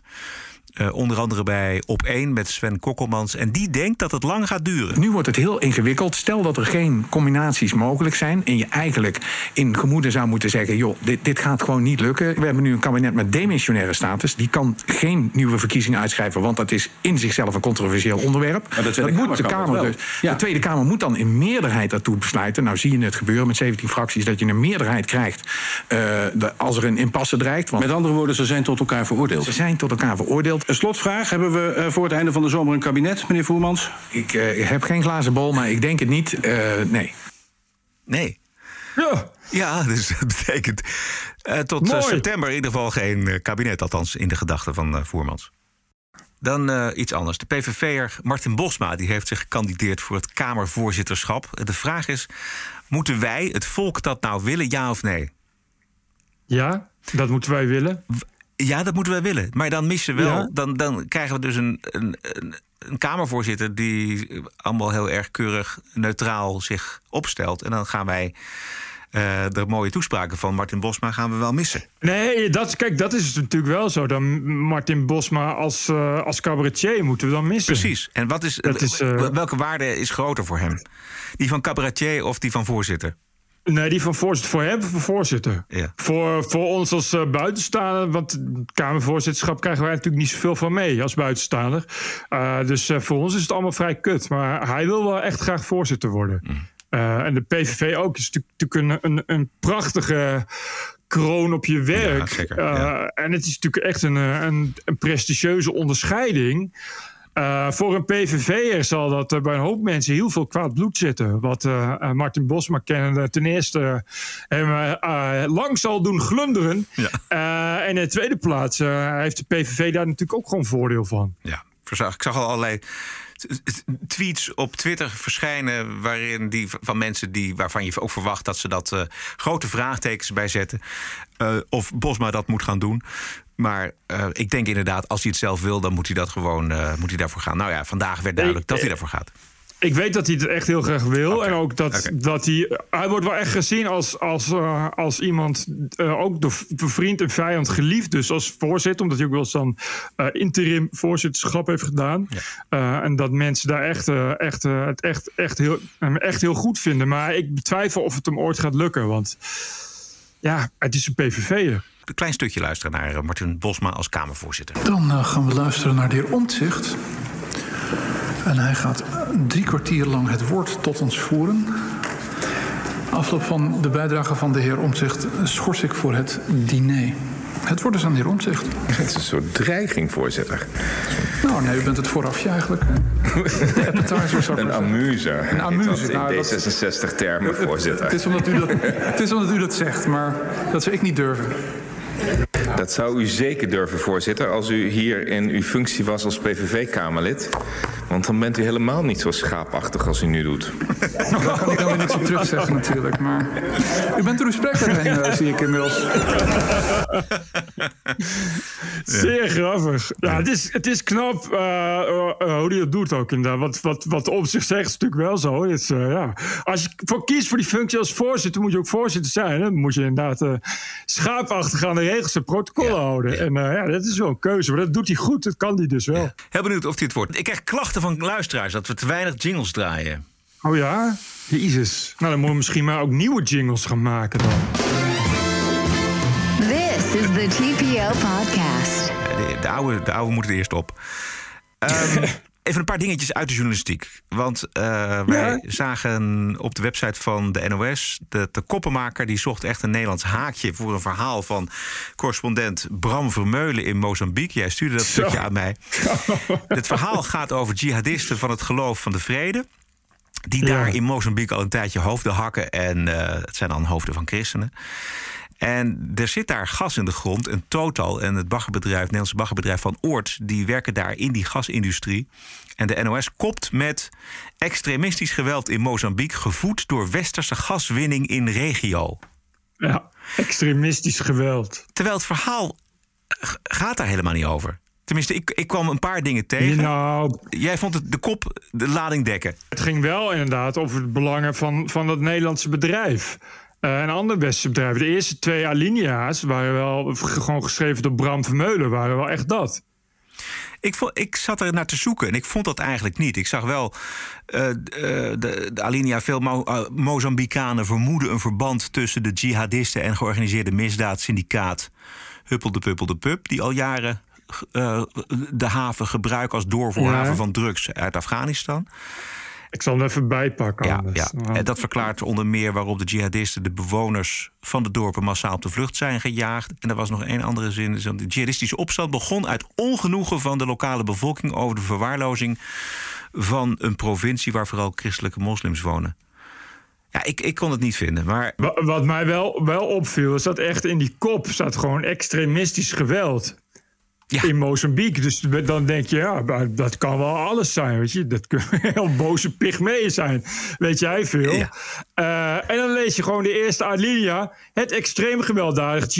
Eh, onder andere bij Op 1 met Sven Kokkelmans. En die denkt dat het lang gaat duren. Nu wordt het heel ingewikkeld. Stel dat er geen combinaties mogelijk zijn. en je eigenlijk in gemoeden zou moeten zeggen: joh, dit, dit gaat gewoon niet lukken. We hebben nu een kabinet met demissionaire status. Die kan geen nieuwe verkiezingen uitschrijven. want dat is in zichzelf een controversieel onderwerp. Maar de Tweede dat Kamer moet de Kamer dus. Ja. De Tweede Kamer moet dan in meerderheid daartoe besluiten. Nou zie je het gebeuren met 17 fracties. dat je een meerderheid krijgt. eh, de- als er een impasse dreigt. Want Met andere woorden, ze zijn tot elkaar veroordeeld. ze zijn tot elkaar veroordeeld. Een slotvraag. Hebben we eh, voor het einde van de zomer een kabinet, meneer Voermans? Ik eh, heb geen glazen bol, maar ik denk het niet. Eh, nee. Nee. Ja. Ja, dus dat betekent eh, tot september in ieder geval geen eh, kabinet. Althans, in de gedachten van eh, Voermans. Dan eh, iets anders. De PVV'er Martin Bosma die heeft zich gekandideerd voor het Kamervoorzitterschap. De vraag is, moeten wij, het volk, dat nou willen, ja of nee? Ja, dat moeten wij willen. Ja, dat moeten wij willen. Maar dan missen we wel. Ja. Dan, dan krijgen we dus een, een, een, Kamervoorzitter die allemaal heel erg keurig neutraal zich opstelt. En dan gaan wij eh, de mooie toespraken van Martin Bosma gaan we wel missen. Nee, dat, kijk, dat is natuurlijk wel zo. Dan Martin Bosma als, eh, als cabaretier moeten we dan missen. Precies. En wat is, Dat is, eh, welke waarde is groter voor hem? Die van cabaretier of die van voorzitter? Nee, die van voorzitter. Voor hem, voor voorzitter. Ja. Voor, voor ons als eh, buitenstaander, want Kamervoorzitterschap krijgen wij natuurlijk niet zoveel van mee als buitenstaander. Eh, dus eh, voor ons is het allemaal vrij kut. Maar hij wil wel echt graag voorzitter worden. Mm. En de PVV ook. is natuurlijk, een, een, een prachtige kroon op je werk. Ja, zeker, ja. En het is natuurlijk echt een, een, een prestigieuze onderscheiding. Eh, voor een PVV'er zal dat eh, bij een hoop mensen heel veel kwaad bloed zitten. Wat eh, Martin Bosma kennende ten eerste hem lang zal doen glunderen. En in de tweede plaats heeft de PVV daar natuurlijk ook gewoon voordeel van. Ja, ik zag al allerlei tweets op Twitter verschijnen... waarin die van mensen die, waarvan je ook verwacht dat ze dat grote vraagtekens bij zetten. Of Bosma dat moet gaan doen. Maar eh, ik denk inderdaad, als hij het zelf wil, dan moet hij dat gewoon eh, moet hij daarvoor gaan. Nou ja, vandaag werd duidelijk dat hij daarvoor gaat. Ik weet dat hij het echt heel graag wil. En ook dat, dat hij. Hij wordt wel echt gezien als, als, eh, als iemand. eh, ook door, door vriend en vijand geliefd. Dus als voorzitter, omdat hij ook wel eens dan eh, interim voorzitterschap heeft gedaan. Eh, en dat mensen daar echt, eh, echt, eh, het echt, echt, heel, hem echt heel goed vinden. Maar ik betwijfel of het hem ooit gaat lukken. Want ja, het is een PVV'er. Een klein stukje luisteren naar eh, Martin Bosma als Kamervoorzitter. Dan eh, gaan we luisteren naar de heer Omtzigt. En hij gaat drie kwartier lang het woord tot ons voeren. Afloop van de bijdrage van de heer Omtzigt schors ik voor het diner. Het woord is aan de heer Omtzigt. Het is een soort dreiging, voorzitter. Nou, nee, u bent het voorafje eigenlijk. Een amuse. Een amuse, In nou, dat- D66-termen, voorzitter. Het is, omdat u dat, het is omdat u dat zegt, maar dat zou ik niet durven. Dat zou u zeker durven, voorzitter, als u hier in uw functie was als PVV-Kamerlid. Want dan bent u helemaal niet zo schaapachtig als u nu doet. Nou, daar kan ik dan weer niks op terugzeggen natuurlijk. Maar u bent er respect heen, eh, zie ik inmiddels. Zeer grappig. Ja, het is, het is knap eh, eh, hoe hij dat doet ook inderdaad. Wat, wat, wat op zich zegt is natuurlijk wel zo. Het is, ja. Als je voor kiest voor die functie als voorzitter, moet je ook voorzitter zijn. Hè? Dan moet je inderdaad eh schaapachtig aan de regels en protocollen houden. En eh, ja, dat is wel een keuze. Maar dat doet hij goed. Dat kan hij dus wel. Heel benieuwd of hij het wordt. Ik krijg klachten van luisteraars dat we te weinig jingles draaien. Oh ja? Jezus. Nou, dan moeten we misschien maar ook nieuwe jingles gaan maken dan. This is the TPO podcast. De, de, oude, de oude moeten er eerst op. Ehm, even een paar dingetjes uit de journalistiek. Want eh, wij zagen op de website van de NOS... De, de koppenmaker die zocht echt een Nederlands haakje... voor een verhaal van correspondent Bram Vermeulen in Mozambique. Jij stuurde dat Zo. stukje aan mij. Het verhaal gaat over jihadisten van het geloof van de vrede... die daar in Mozambique al een tijdje hoofden hakken. En eh, het zijn dan hoofden van christenen. En er zit daar gas in de grond. En Total en het baggerbedrijf, het Nederlandse baggerbedrijf van Oort... die werken daar in die gasindustrie. En de NOS kopt met extremistisch geweld in Mozambique... gevoed door westerse gaswinning in regio. Ja, extremistisch geweld. Terwijl het verhaal g- gaat daar helemaal niet over. Tenminste, ik, ik kwam een paar dingen tegen. Nou, Jij vond het de kop de lading dekken. Het ging wel inderdaad over het belangen van, van dat Nederlandse bedrijf. Eh, en andere westerse bedrijven. De eerste twee alinea's waren wel gewoon geschreven door Bram Vermeulen, waren wel echt dat. Ik, vond, ik zat er naar te zoeken en ik vond dat eigenlijk niet. Ik zag wel eh, eh, de, de alinea veel Mo Mozambicanen vermoeden een verband tussen de jihadisten en georganiseerde misdaadsyndicaat Huppel de Puppel de Pup, die al jaren de haven gebruiken als doorvoerhaven Ja. van drugs uit Afghanistan. Ik zal hem even bijpakken. Ja, anders. ja. En dat verklaart onder meer waarop de jihadisten de bewoners van de dorpen massaal op de vlucht zijn gejaagd. En er was nog één andere zin. De jihadistische opstand begon uit ongenoegen van de lokale bevolking over de verwaarlozing van een provincie waar vooral christelijke moslims wonen. Ja, ik, ik kon het niet vinden. Maar Wa- Wat mij wel, wel opviel, is dat echt in die kop staat gewoon extremistisch geweld. In Mozambique. Dus dan denk je, ja, dat kan wel alles zijn. Weet je? Dat kunnen heel boze pygmeeën zijn. Weet jij veel. Eh, en dan lees je gewoon de eerste alinea. Het extreem gewelddadig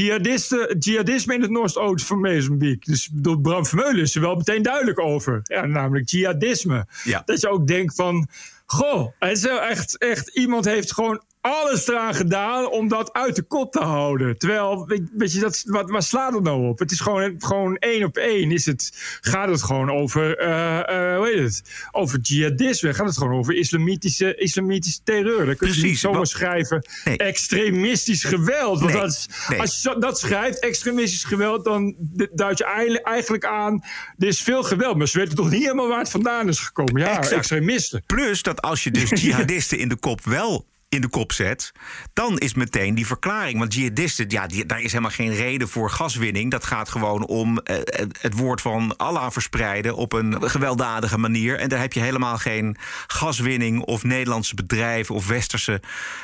jihadisme in het noordoosten van Mozambique. Dus door Bram Vermeulen is er wel meteen duidelijk over. Ja, namelijk jihadisme. Ja. Dat je ook denkt van... Goh, het is wel echt, echt, iemand heeft gewoon alles eraan gedaan om dat uit de kop te houden. Terwijl, weet, je, dat, wat, waar slaat het nou op? Het is gewoon, gewoon één op één. Is het, gaat het gewoon over, eh, eh, hoe heet het? Over jihadisme. Gaat het gewoon over islamitische, islamitische terreur. Dan kun je niet zomaar wat- schrijven extremistisch geweld. Want Nee, dat is- nee. als je dat schrijft, extremistisch geweld, dan duid je eigenlijk- eigenlijk aan, er is veel geweld. Maar ze weten toch niet helemaal waar het vandaan is gekomen. Ja, Exact. extremisten. Plus dat als je dus jihadisten in de kop wel in de kop zet, dan is meteen die verklaring. Want jihadisten, ja, die, daar is helemaal geen reden voor gaswinning. Dat gaat gewoon om eh, het- woord van Allah verspreiden op een gewelddadige manier. En daar heb je helemaal geen gaswinning of Nederlandse bedrijven of westerse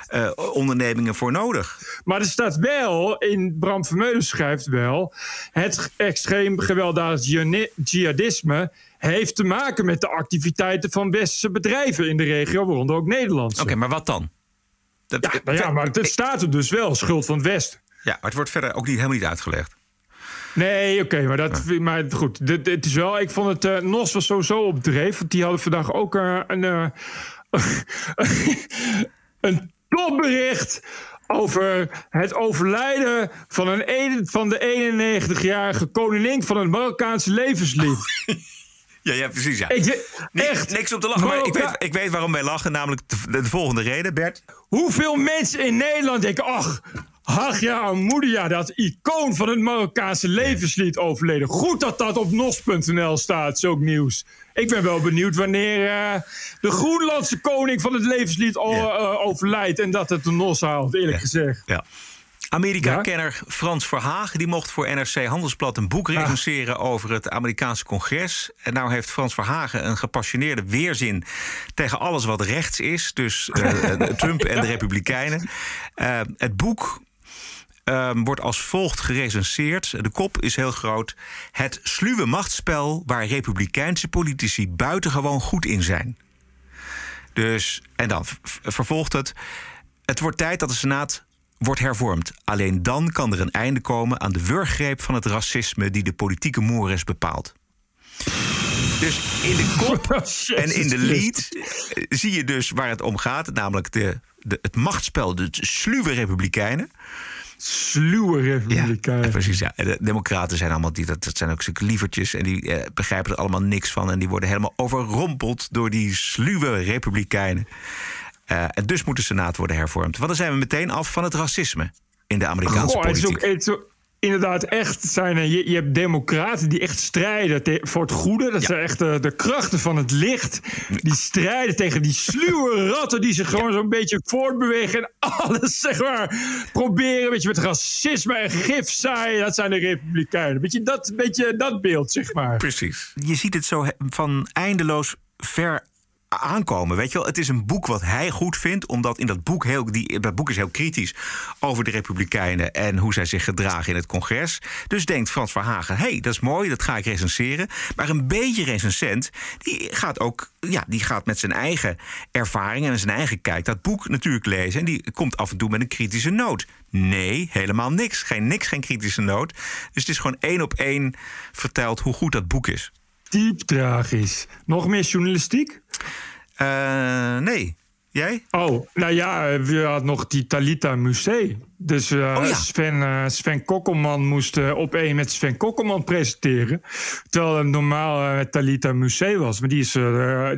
eh, ondernemingen voor nodig. Maar er staat wel, in Bram Vermeulen schrijft wel... het extreem gewelddadig jihadisme heeft te maken met de activiteiten van westerse bedrijven in de regio, waaronder ook Nederlandse. Oké, maar wat dan? Dat, ja, nou ja, maar het staat er dus wel, schuld van het Westen. Ja, maar het wordt verder ook niet, helemaal niet uitgelegd. Nee, oké, maar, dat, maar goed. Dit is wel, ik vond het. eh Nos was sowieso op dreef. Want die hadden vandaag ook eh, een. eh, een topbericht over het overlijden van, een, van de 91-jarige koningin van het Marokkaanse levenslied. Ja, ja precies. Ja. Echt. Niks om te lachen, maar ik weet, ik weet waarom wij lachen. Namelijk de, de volgende reden, Bert. Hoeveel mensen in Nederland denken: ach, Hagia Moudia, dat icoon van het Marokkaanse levenslied, overleden. Goed dat dat op nos.nl staat, zulk nieuws. Ik ben wel benieuwd wanneer eh, de Groenlandse koning van het levenslied eh, overlijdt en dat het de nos haalt, eerlijk gezegd. Ja. Amerika-kenner Frans Verhagen die mocht voor NRC Handelsblad een boek recenseren over het Amerikaanse congres. En nou heeft Frans Verhagen een gepassioneerde weerzin tegen alles wat rechts is. Dus eh, eh, Trump en de Republikeinen. Eh, het boek ehm, wordt als volgt gerecenseerd. De kop is heel groot. Het sluwe machtsspel waar Republikeinse politici buitengewoon goed in zijn. Dus, en dan vervolgt het. Het wordt tijd dat de Senaat wordt hervormd. Alleen dan kan er een einde komen aan de wurggreep van het racisme die de politieke mores bepaalt. Dus in de kop en in de lead eh, zie je dus waar het om gaat. Namelijk de, de, het machtsspel, de sluwe republikeinen. Sluwe republikeinen. Ja, precies, ja. De democraten zijn allemaal, die, dat, dat zijn ook zulke lievertjes... en die eh, begrijpen er allemaal niks van... en die worden helemaal overrompeld door die sluwe republikeinen. Eh, en dus moet de Senaat worden hervormd. Want dan zijn we meteen af van het racisme in de Amerikaanse Goh, het is politiek. ook, het is ook inderdaad echt zijn. Je, je hebt democraten die echt strijden te- voor het goede. Dat zijn echt de, de krachten van het licht. Die strijden tegen die sluwe ratten die zich gewoon zo'n beetje voortbewegen en alles zeg maar proberen. Weet je, met racisme en gif zaaien. Dat zijn de republikeinen. Weet je, dat, beetje dat beeld zeg maar. Precies. Je ziet het zo van eindeloos ver aankomen. Weet je wel, het is een boek wat hij goed vindt, omdat in dat boek heel, die, dat boek is heel kritisch over de Republikeinen en hoe zij zich gedragen in het congres. Dus denkt Frans Verhagen, hé, hey, dat is mooi, dat ga ik recenseren. Maar een beetje recensent, die gaat ook, ja, die gaat met zijn eigen ervaringen en zijn eigen kijk dat boek natuurlijk lezen. En die komt af en toe met een kritische noot. Nee, helemaal niks. Geen niks, geen kritische noot. Dus het is gewoon één op één verteld hoe goed dat boek is. Diep tragisch. Nog meer journalistiek? Uh, nee. Jij? Oh, nou ja, we hadden nog die Talita Musee. Dus uh, oh ja. Sven, uh, Sven Kokkelman moest uh, op één met Sven Kokkelman presenteren. Terwijl het normaal met Talita Musee was. Maar die, is,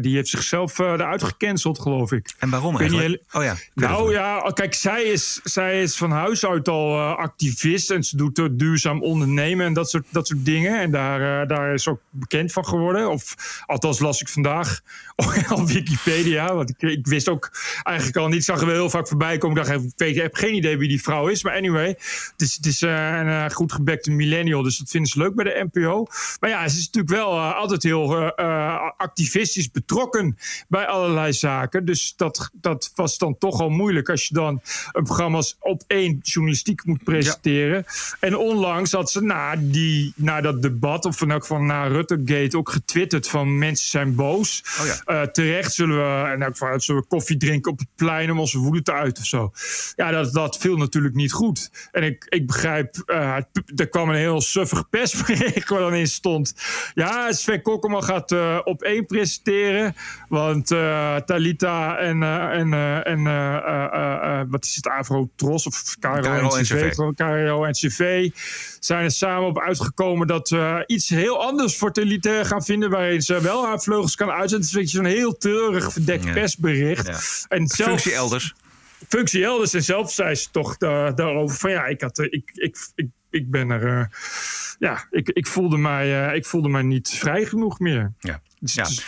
die heeft zichzelf eruit gecanceld, geloof ik. En waarom eigenlijk? oh ja. Nou ja, kijk, zij is, zij is van huis uit al activist. En ze doet duurzaam ondernemen en dat soort, dat soort dingen. En daar, daar is ook bekend van geworden. Of althans las ik vandaag op Wikipedia. Want ik, ik, wist ook eigenlijk al niet. Ik zag er wel heel vaak voorbij komen. Ik dacht, ik heb geen idee wie die vrouw is. Maar anyway, het is, het is uh, een uh, goed gebekte millennial. Dus dat vinden ze leuk bij de NPO. Maar ja, ze is natuurlijk wel uh, altijd heel activistisch betrokken bij allerlei zaken. Dus dat, dat was dan toch al moeilijk als je dan een programma op één journalistiek moet presenteren. Ja. En onlangs had ze na, die, na dat debat, of in elk geval na Ruttegate, ook getwitterd van mensen zijn boos. Oh ja. terecht zullen we, en zullen we koffie drinken op het plein om onze woede te uiten of zo. Ja, dat, dat viel natuurlijk niet goed. En ik, ik begrijp, uh, er kwam een heel suffig persbericht waar dan in stond. Ja, Sven Kokkelman gaat uh, op één presenteren. Want uh, Talita en, en, en wat is het, Avro Tros of KRO NCV, KRO NCV zijn er samen op uitgekomen dat we iets heel anders voor Talita gaan vinden. Waarin ze wel haar vleugels kan uitzetten. Het is een heel treurig verdekt ja. persbericht. Ja. En zelfs, Functie elders functie elders. En zelf zei ze toch daarover van ja, ik, had, ik, ik, ik, ik ben er. Uh, ja, ik, ik, voelde mij, uh, ik voelde mij niet vrij genoeg meer. Ja. Dus, ja. Dus,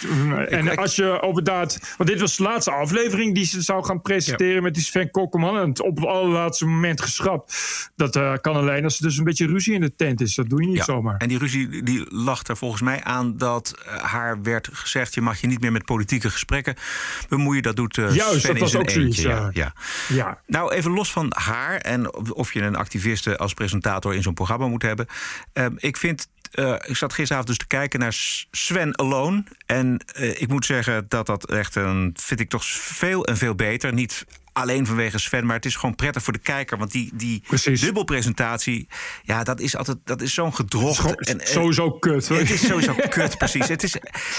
en als je inderdaad, want dit was de laatste aflevering die ze zou gaan presenteren ja. met die Sven Kokkelman. En het op het allerlaatste moment geschrapt. Dat uh, kan alleen als er dus een beetje ruzie in de tent is. Dat doe je niet ja. zomaar. En die ruzie die lag er volgens mij aan dat uh, haar werd gezegd: je mag je niet meer met politieke gesprekken bemoeien. Dat doet uh, Juist, Sven dat was ook zoiets. Ja. Ja. Ja. Nou, even los van haar en of je een activiste als presentator in zo'n programma moet hebben. Ehm, ik vind uh, ik zat gisteravond dus te kijken naar Sven Alone. En uh, ik moet zeggen dat dat echt een. vind ik toch veel en veel beter. Niet alleen vanwege Sven, maar het is gewoon prettig voor de kijker. Want die, die dubbelpresentatie, ja, dat is altijd dat is zo'n gedrocht. en, sowieso kut. Het is sowieso kut, precies. Het is,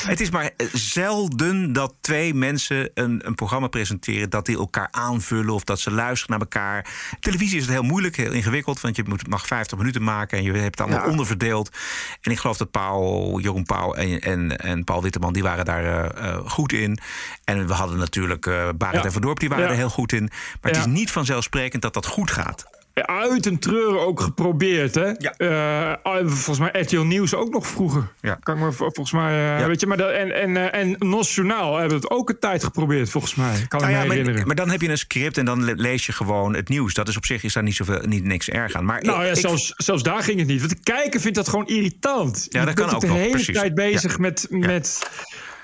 het is maar zelden dat twee mensen een, een programma presenteren... dat die elkaar aanvullen of dat ze luisteren naar elkaar. Televisie is het heel moeilijk, heel ingewikkeld... want je moet, mag 50 minuten maken en je hebt het allemaal ja. onderverdeeld. En ik geloof dat Paul, Jeroen Pauw en, en, en Paul Witteman... die waren daar uh, goed in. En we hadden natuurlijk uh, Barend ja. en Van Dorp, die waren ja. er heel goed Maar het is niet vanzelfsprekend dat dat goed gaat. Uit een treuren ook geprobeerd, hè? Ja. Uh, volgens mij RTL Nieuws ook nog vroeger. Ja. Kan ik me volgens mij... Uh, ja. Weet je, maar dat, en, en, uh, en Nos Journaal hebben het ook een tijd geprobeerd, volgens mij. Kan nou ja, me maar, herinneren. Maar dan heb je een script en dan lees je gewoon het nieuws. Dat is op zich is daar niet, zoveel, niet niks erg aan. Maar nou ik, ja, zelfs, ik, zelfs daar ging het niet. Want de kijker vindt dat gewoon irritant. Ja, dat kan ook de nog, hele precies. tijd bezig met... met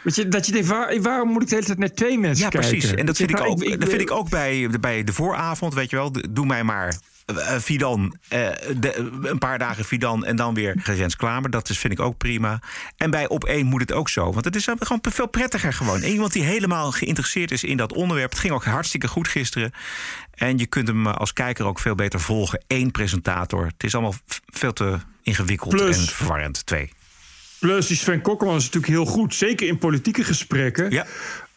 Weet je, dat je denkt, waar, waarom moet ik de hele tijd naar twee mensen ja, kijken? Ja, precies. En dat vind, ik, ook, ik, ik, dat vind ik ook bij, bij de vooravond, weet je wel. Doe mij maar uh, Fidan, uh, de, een paar dagen Fidan en dan weer Rens Klamer. Dat is, vind ik ook prima. En bij Op 1 moet het ook zo. Want het is gewoon veel prettiger gewoon. En iemand die helemaal geïnteresseerd is in dat onderwerp. Het ging ook hartstikke goed gisteren. En je kunt hem als kijker ook veel beter volgen. Eén presentator. Het is allemaal veel te ingewikkeld Plus, en verwarrend. Twee. Plus, die Sven Kokkelman is natuurlijk heel goed. Zeker in politieke gesprekken. Ja.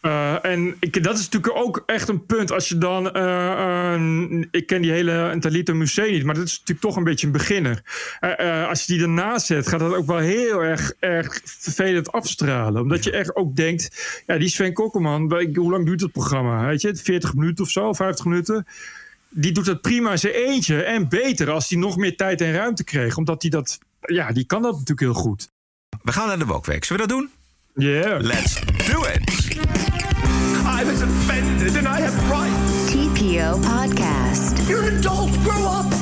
Uh, en ik, dat is natuurlijk ook echt een punt. Als je dan. Uh, uh, ik ken die hele Talita Museum niet, maar dat is natuurlijk toch een beetje een beginner. als je die ernaast zet, gaat dat ook wel heel erg, erg vervelend afstralen. Omdat je echt ook denkt. Ja, die Sven Kokkelman, hoe lang duurt het programma? Weet je, 40 minuten of zo, 50 minuten die doet het prima in zijn eentje. En beter als hij nog meer tijd en ruimte kreeg. Omdat hij dat. Ja, die kan dat natuurlijk heel goed. We gaan naar de Wokweek. Zullen we dat doen? Yeah. Let's do it. I was offended and I have rights. TPO Podcast. You're an adult. Grow up.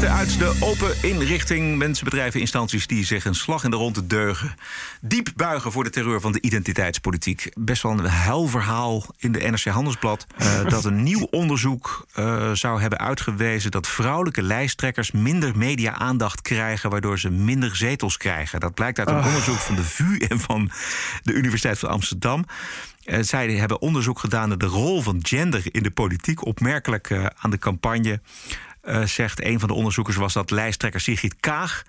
Berichten uit de open inrichting. Mensen, bedrijven, instanties die zich een slag in de ronde deugen. Diep buigen voor de terreur van de identiteitspolitiek. Best wel een hel verhaal in de NRC Handelsblad. eh, dat een nieuw onderzoek eh, zou hebben uitgewezen... dat vrouwelijke lijsttrekkers minder media-aandacht krijgen... waardoor ze minder zetels krijgen. Dat blijkt uit een Ah. onderzoek van de VU en van de Universiteit van Amsterdam. Eh, zij hebben onderzoek gedaan naar de rol van gender in de politiek. Opmerkelijk aan de campagne. Eh, zegt een van de onderzoekers was dat lijsttrekker Sigrid Kaag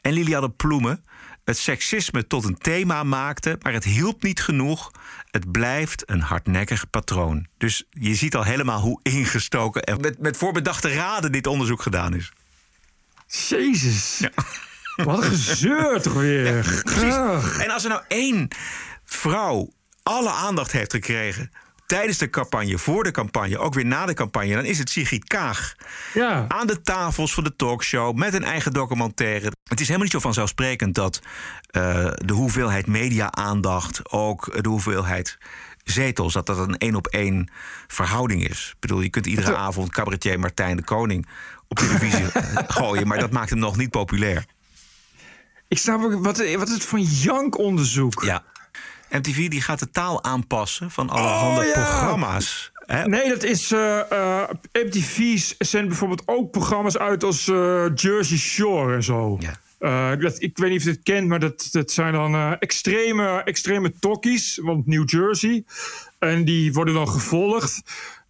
en Lilianne Ploemen het seksisme tot een thema maakten, maar het hielp niet genoeg. Het blijft een hardnekkig patroon. Dus je ziet al helemaal hoe ingestoken en met, met voorbedachte raden dit onderzoek gedaan is. Jezus. Wat een gezeur toch weer. En als er nou één vrouw alle aandacht heeft gekregen tijdens de campagne, voor de campagne, ook weer na de campagne, dan is het Sigrid Kaag. Ja. Aan de tafels van de talkshow met een eigen documentaire. Het is helemaal niet zo vanzelfsprekend dat eh, de hoeveelheid media-aandacht, ook de hoeveelheid zetels, dat dat een één op één verhouding is. Ik bedoel, je kunt iedere avond cabaretier Martijn de Koning op televisie gooien, maar dat maakt hem nog niet populair. Ik snap ook, wat, wat is het voor een jankonderzoek? Ja. MTV die gaat de taal aanpassen van allerhande Oh, ja. programma's. Hè? Nee, dat is. eh eh, MTV zendt bijvoorbeeld ook programma's uit als eh, Jersey Shore en zo. Eh, dat, ik weet niet of je het kent, maar dat, dat zijn dan extreme, extreme tokkies, want New Jersey. En die worden dan gevolgd.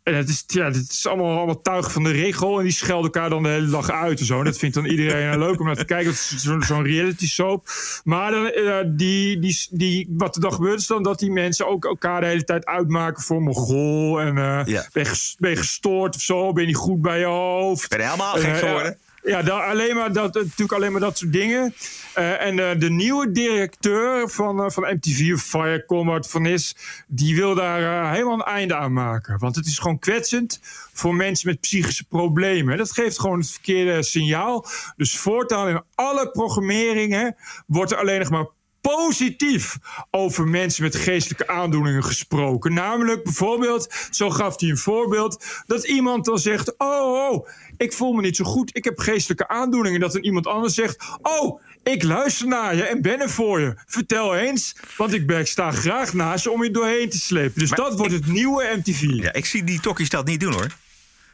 En het is, ja, het is allemaal, allemaal tuig van de regel. En die schelden elkaar dan de hele dag uit en zo. En dat vindt dan iedereen leuk om naar te kijken. Zo'n zo'n reality soap. Maar dan, eh, die, die, die, wat er dan gebeurt is dan dat die mensen ook elkaar de hele tijd uitmaken voor Mogol. En eh, Ja. ben, je ges- ben je gestoord of zo? Ben je niet goed bij je hoofd? Ben je helemaal gek eh, geworden? Ja, dan alleen maar dat, natuurlijk alleen maar dat soort dingen. Eh, en eh, de nieuwe directeur van, eh, van MTV, Firecom, van is, die wil daar helemaal een einde aan maken. Want het is gewoon kwetsend voor mensen met psychische problemen. Dat geeft gewoon het verkeerde signaal. Dus voortaan in alle programmeringen wordt er alleen nog maar positief over mensen met geestelijke aandoeningen gesproken. Namelijk bijvoorbeeld, zo gaf hij een voorbeeld, dat iemand dan zegt: Oh, oh, ik voel me niet zo goed, ik heb geestelijke aandoeningen. Dat dan iemand anders zegt: Oh, ik luister naar je en ben er voor je. Vertel eens, want ik ben, ik sta graag naast je om je doorheen te slepen. Dus dat wordt het nieuwe MTV. Ja, ik zie die tokkies dat niet doen hoor.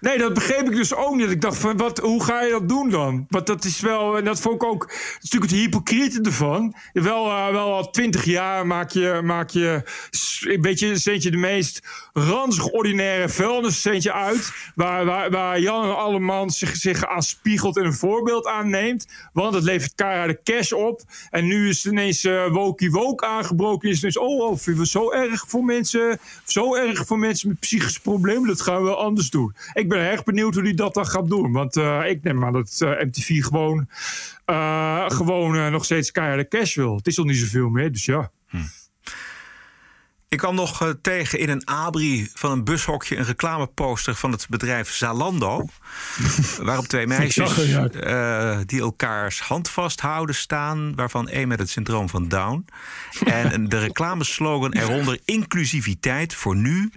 Nee, dat begreep ik dus ook niet. Ik dacht van, wat, hoe ga je dat doen dan? Want dat is wel, en dat vond ik ook, dat is natuurlijk het hypocriete ervan. Wel, eh, wel al twintig jaar maak je, maak je een beetje, de meest ranzig ordinaire vuilniscentje uit. Waar, waar, waar Jan Alleman zich, zich aan spiegelt en een voorbeeld aanneemt. Want het levert de cash op. En nu is ineens wokie woke aangebroken. Is ineens, oh, oh, zo erg voor mensen, zo erg voor mensen met psychische problemen. Dat gaan we anders doen. Ik ben erg benieuwd hoe hij dat dan gaat doen. Want eh, ik neem aan dat eh, MTV gewoon, eh, gewoon nog steeds keiharde cash wil. Het is al niet zoveel meer, dus ja. Ik kwam nog tegen in een abri van een bushokje een reclameposter van het bedrijf Zalando. waarop twee meisjes die elkaars hand vasthouden staan. Waarvan één met het syndroom van Down. En de reclameslogan eronder inclusiviteit voor nu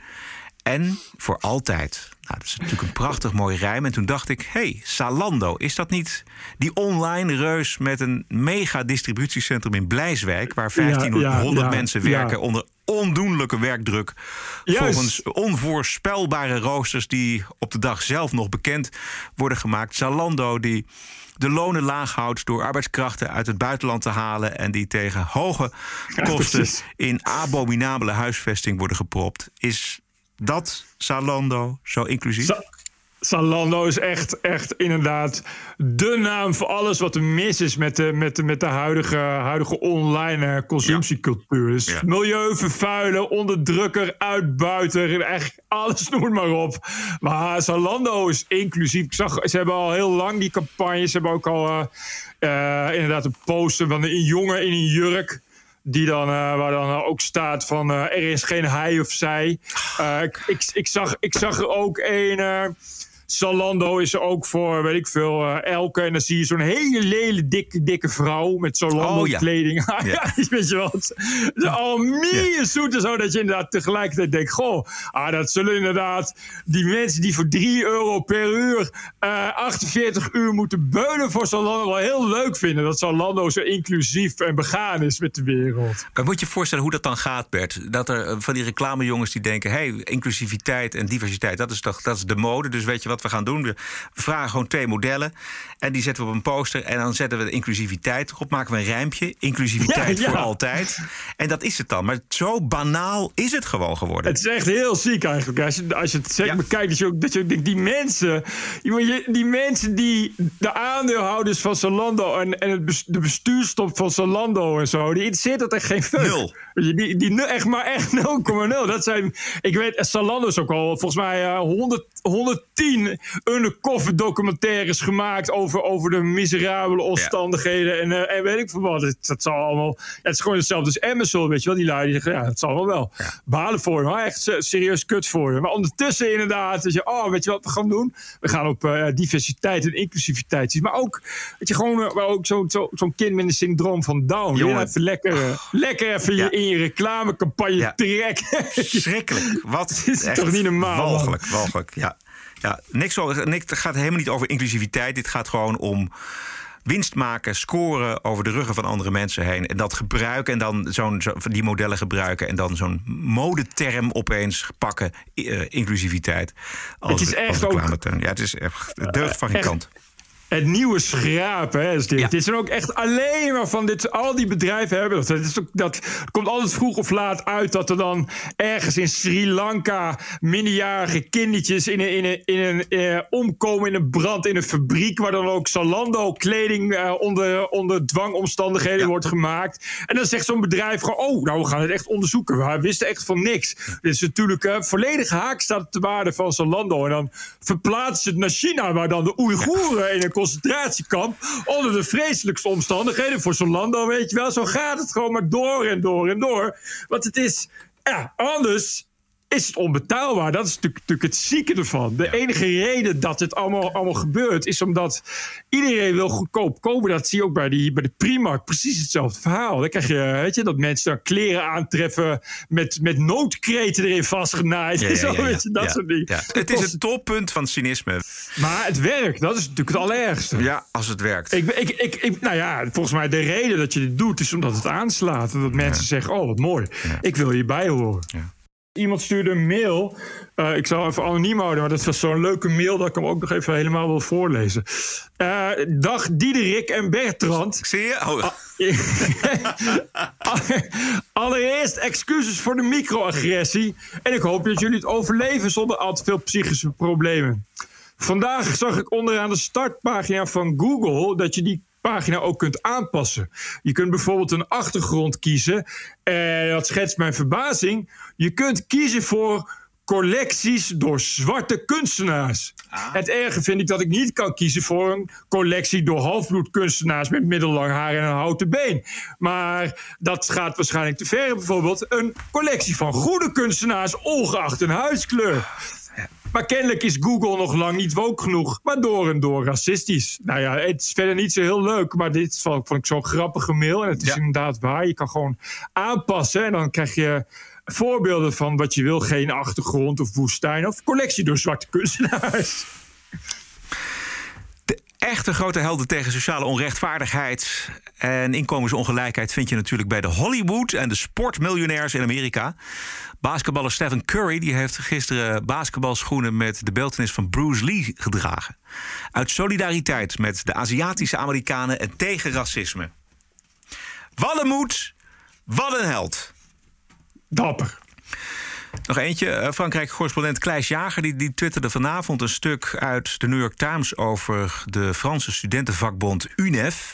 en voor altijd. Nou, dat is natuurlijk een prachtig mooi rijm. En toen dacht ik, hey, Zalando, is dat niet die online reus... met een mega distributiecentrum in Blijswijk... waar 1500 ja, ja, mensen werken onder ondoenlijke werkdruk... Juist. volgens onvoorspelbare roosters... die op de dag zelf nog bekend worden gemaakt. Zalando die de lonen laag houdt door arbeidskrachten uit het buitenland te halen... en die tegen hoge kosten in abominabele huisvesting worden gepropt. Is dat Zalando zo inclusief? Sa- Zalando is echt, echt inderdaad de naam voor alles wat er mis is met de, met de, met de huidige, huidige online eh, consumptiecultuur. Dus Ja. milieuvervuiler, onderdrukker, uitbuiter, eigenlijk alles noem maar op. Maar Zalando is inclusief. Ik zag, ze hebben al heel lang die campagnes. Ze hebben ook al eh, eh, inderdaad een poster van een jongen in een jurk. Die dan, eh, waar dan ook staat van eh, er is geen hij of zij. Eh, ik, ik, ik, zag, ik zag er ook een. Eh, Zalando is er ook voor, weet ik veel, eh, elke. En dan zie je zo'n hele lelijke, dikke, dikke vrouw met Zalando Oh, ja. kleding. Ja. ja. weet je wel. Het is al meer zoet en zo dat je inderdaad tegelijkertijd denkt, goh, ah, dat zullen inderdaad die mensen die voor 3 euro per uur eh 48 uur moeten beulen voor Zalando wel heel leuk vinden. Dat Zalando zo inclusief en begaan is met de wereld. Maar moet je je voorstellen hoe dat dan gaat, Bert? Dat er eh, van die reclamejongens die denken... hey, inclusiviteit en diversiteit, dat is toch dat is de mode. Dus weet je wat we gaan doen? We vragen gewoon twee modellen en die zetten we op een poster... en dan zetten we de inclusiviteit erop, maken we een rijmpje. Inclusiviteit Ja, ja. voor altijd. En dat is het dan. Maar zo banaal is het gewoon geworden. Het is echt heel ziek eigenlijk. Als je, als je het zeg bekijkt, dat je, ook, dat je denkt, die mensen, die mensen die de aandeelhouders van Zalando en, en het de bestuurstop van Zalando en zo, die interesseert dat echt geen fuck. Nul. Die, die, echt maar echt 0,0. Dat zijn, ik weet, Zalando is ook al volgens mij eh, 100, 110 undercover documentaires gemaakt over, over de miserabele omstandigheden en, eh, en weet ik veel wat. Het, dat zal allemaal, het is gewoon hetzelfde als Amazon, weet je wel. Die lui die zeggen, ja, het zal wel wel. Balen voor je, maar echt se- serieus kut voor je. Maar ondertussen inderdaad, dat je, oh, weet je wat we gaan doen? We gaan op eh, diversiteit en inclusiviteit zien. Maar ook, dat je gewoon, eh, maar ook zo'n zo, zo'n kind met een syndroom van Down. Jongen. Even lekker, eh, lekker even je, in je reclamecampagne trekken. Schrikkelijk. Wat is toch niet normaal, man? Walgelijk, walgelijk. Ja. Ja, niks, niks, het gaat helemaal niet over inclusiviteit. Dit gaat gewoon om winst maken, scoren over de ruggen van andere mensen heen. En dat gebruiken en dan zo'n, zo, die modellen gebruiken... en dan zo'n modeterm opeens pakken, eh, inclusiviteit. Als, Het is echt ook-. Ja, het is echt het deugt van geen Echt. kant. Het nieuwe schrapen, hè, is dit. Dit zijn ook echt alleen maar van dit. Al die bedrijven hebben dat. Het is ook, dat komt altijd vroeg of laat uit dat er dan ergens in Sri Lanka minderjarige kindertjes in een, in een, in een eh, omkomen in een brand in een fabriek waar dan ook Zalando kleding eh, onder, onder dwangomstandigheden wordt gemaakt. En dan zegt zo'n bedrijf gewoon: Oh, nou, we gaan het echt onderzoeken. We wisten echt van niks. Dit is natuurlijk eh, volledig haak staat op de waarde van Zalando. En dan verplaatsen ze het naar China, waar dan de Oeigoeren in een concentratiekamp onder de vreselijkste omstandigheden voor Zalando, weet je wel. Zo gaat het gewoon maar door en door en door. Want het is, ja, anders is het onbetaalbaar. Dat is natuurlijk, natuurlijk het zieke ervan. De enige reden dat het allemaal, allemaal gebeurt... is omdat iedereen wil goedkoop kopen. Dat zie je ook bij, die, bij de Primark. Precies hetzelfde verhaal. Dan krijg je, weet je, dat mensen dan kleren aantreffen... met, met noodkreten erin vastgenaaid. Ja, en ja, zo, ja, ja. weet je, dat Ja, soort dingen. ja. Het is het toppunt van cynisme. Maar het werkt, dat is natuurlijk het allerergste. Ja, als het werkt. Ik, ik, ik, ik, nou ja, volgens mij de reden dat je dit doet... is omdat het aanslaat. En dat mensen zeggen, oh, wat mooi. Ik wil hierbij horen. Iemand stuurde een mail. Eh, ik zal even anoniem houden, maar dat was zo'n leuke mail dat ik hem ook nog even helemaal wil voorlezen. Eh, dag Diederik en Bertrand. Zie je? Oh. Allereerst excuses voor de microagressie. En ik hoop dat jullie het overleven zonder al te veel psychische problemen. Vandaag zag ik onderaan de startpagina van Google dat je die pagina ook kunt aanpassen. Je kunt bijvoorbeeld een achtergrond kiezen. En dat schetst mijn verbazing. Je kunt kiezen voor collecties door zwarte kunstenaars. Het erge vind ik dat ik niet kan kiezen voor een collectie door halfbloedkunstenaars met middellang haar en een houten been. Maar dat gaat waarschijnlijk te ver. Bijvoorbeeld een collectie van goede kunstenaars, ongeacht hun huidskleur. Maar kennelijk is Google nog lang niet woke genoeg, maar door en door racistisch. Nou ja, het is verder niet zo heel leuk, maar dit vond ik zo'n grappige mail. En het is inderdaad waar. Je kan gewoon aanpassen en dan krijg je voorbeelden van wat je wil. Geen achtergrond of woestijn of collectie door zwarte kunstenaars. Echte grote helden tegen sociale onrechtvaardigheid en inkomensongelijkheid vind je natuurlijk bij de Hollywood en de sportmiljonairs in Amerika. Basketballer Stephen Curry die heeft gisteren basketbalschoenen met de beeltenis van Bruce Lee gedragen. Uit solidariteit met de Aziatische Amerikanen en tegen racisme. Wat een moed, wat een held. Dapper. Nog eentje. Eh, Frankrijk-correspondent Kleis Jager die, die twitterde vanavond een stuk uit de New York Times over de Franse studentenvakbond UNEF.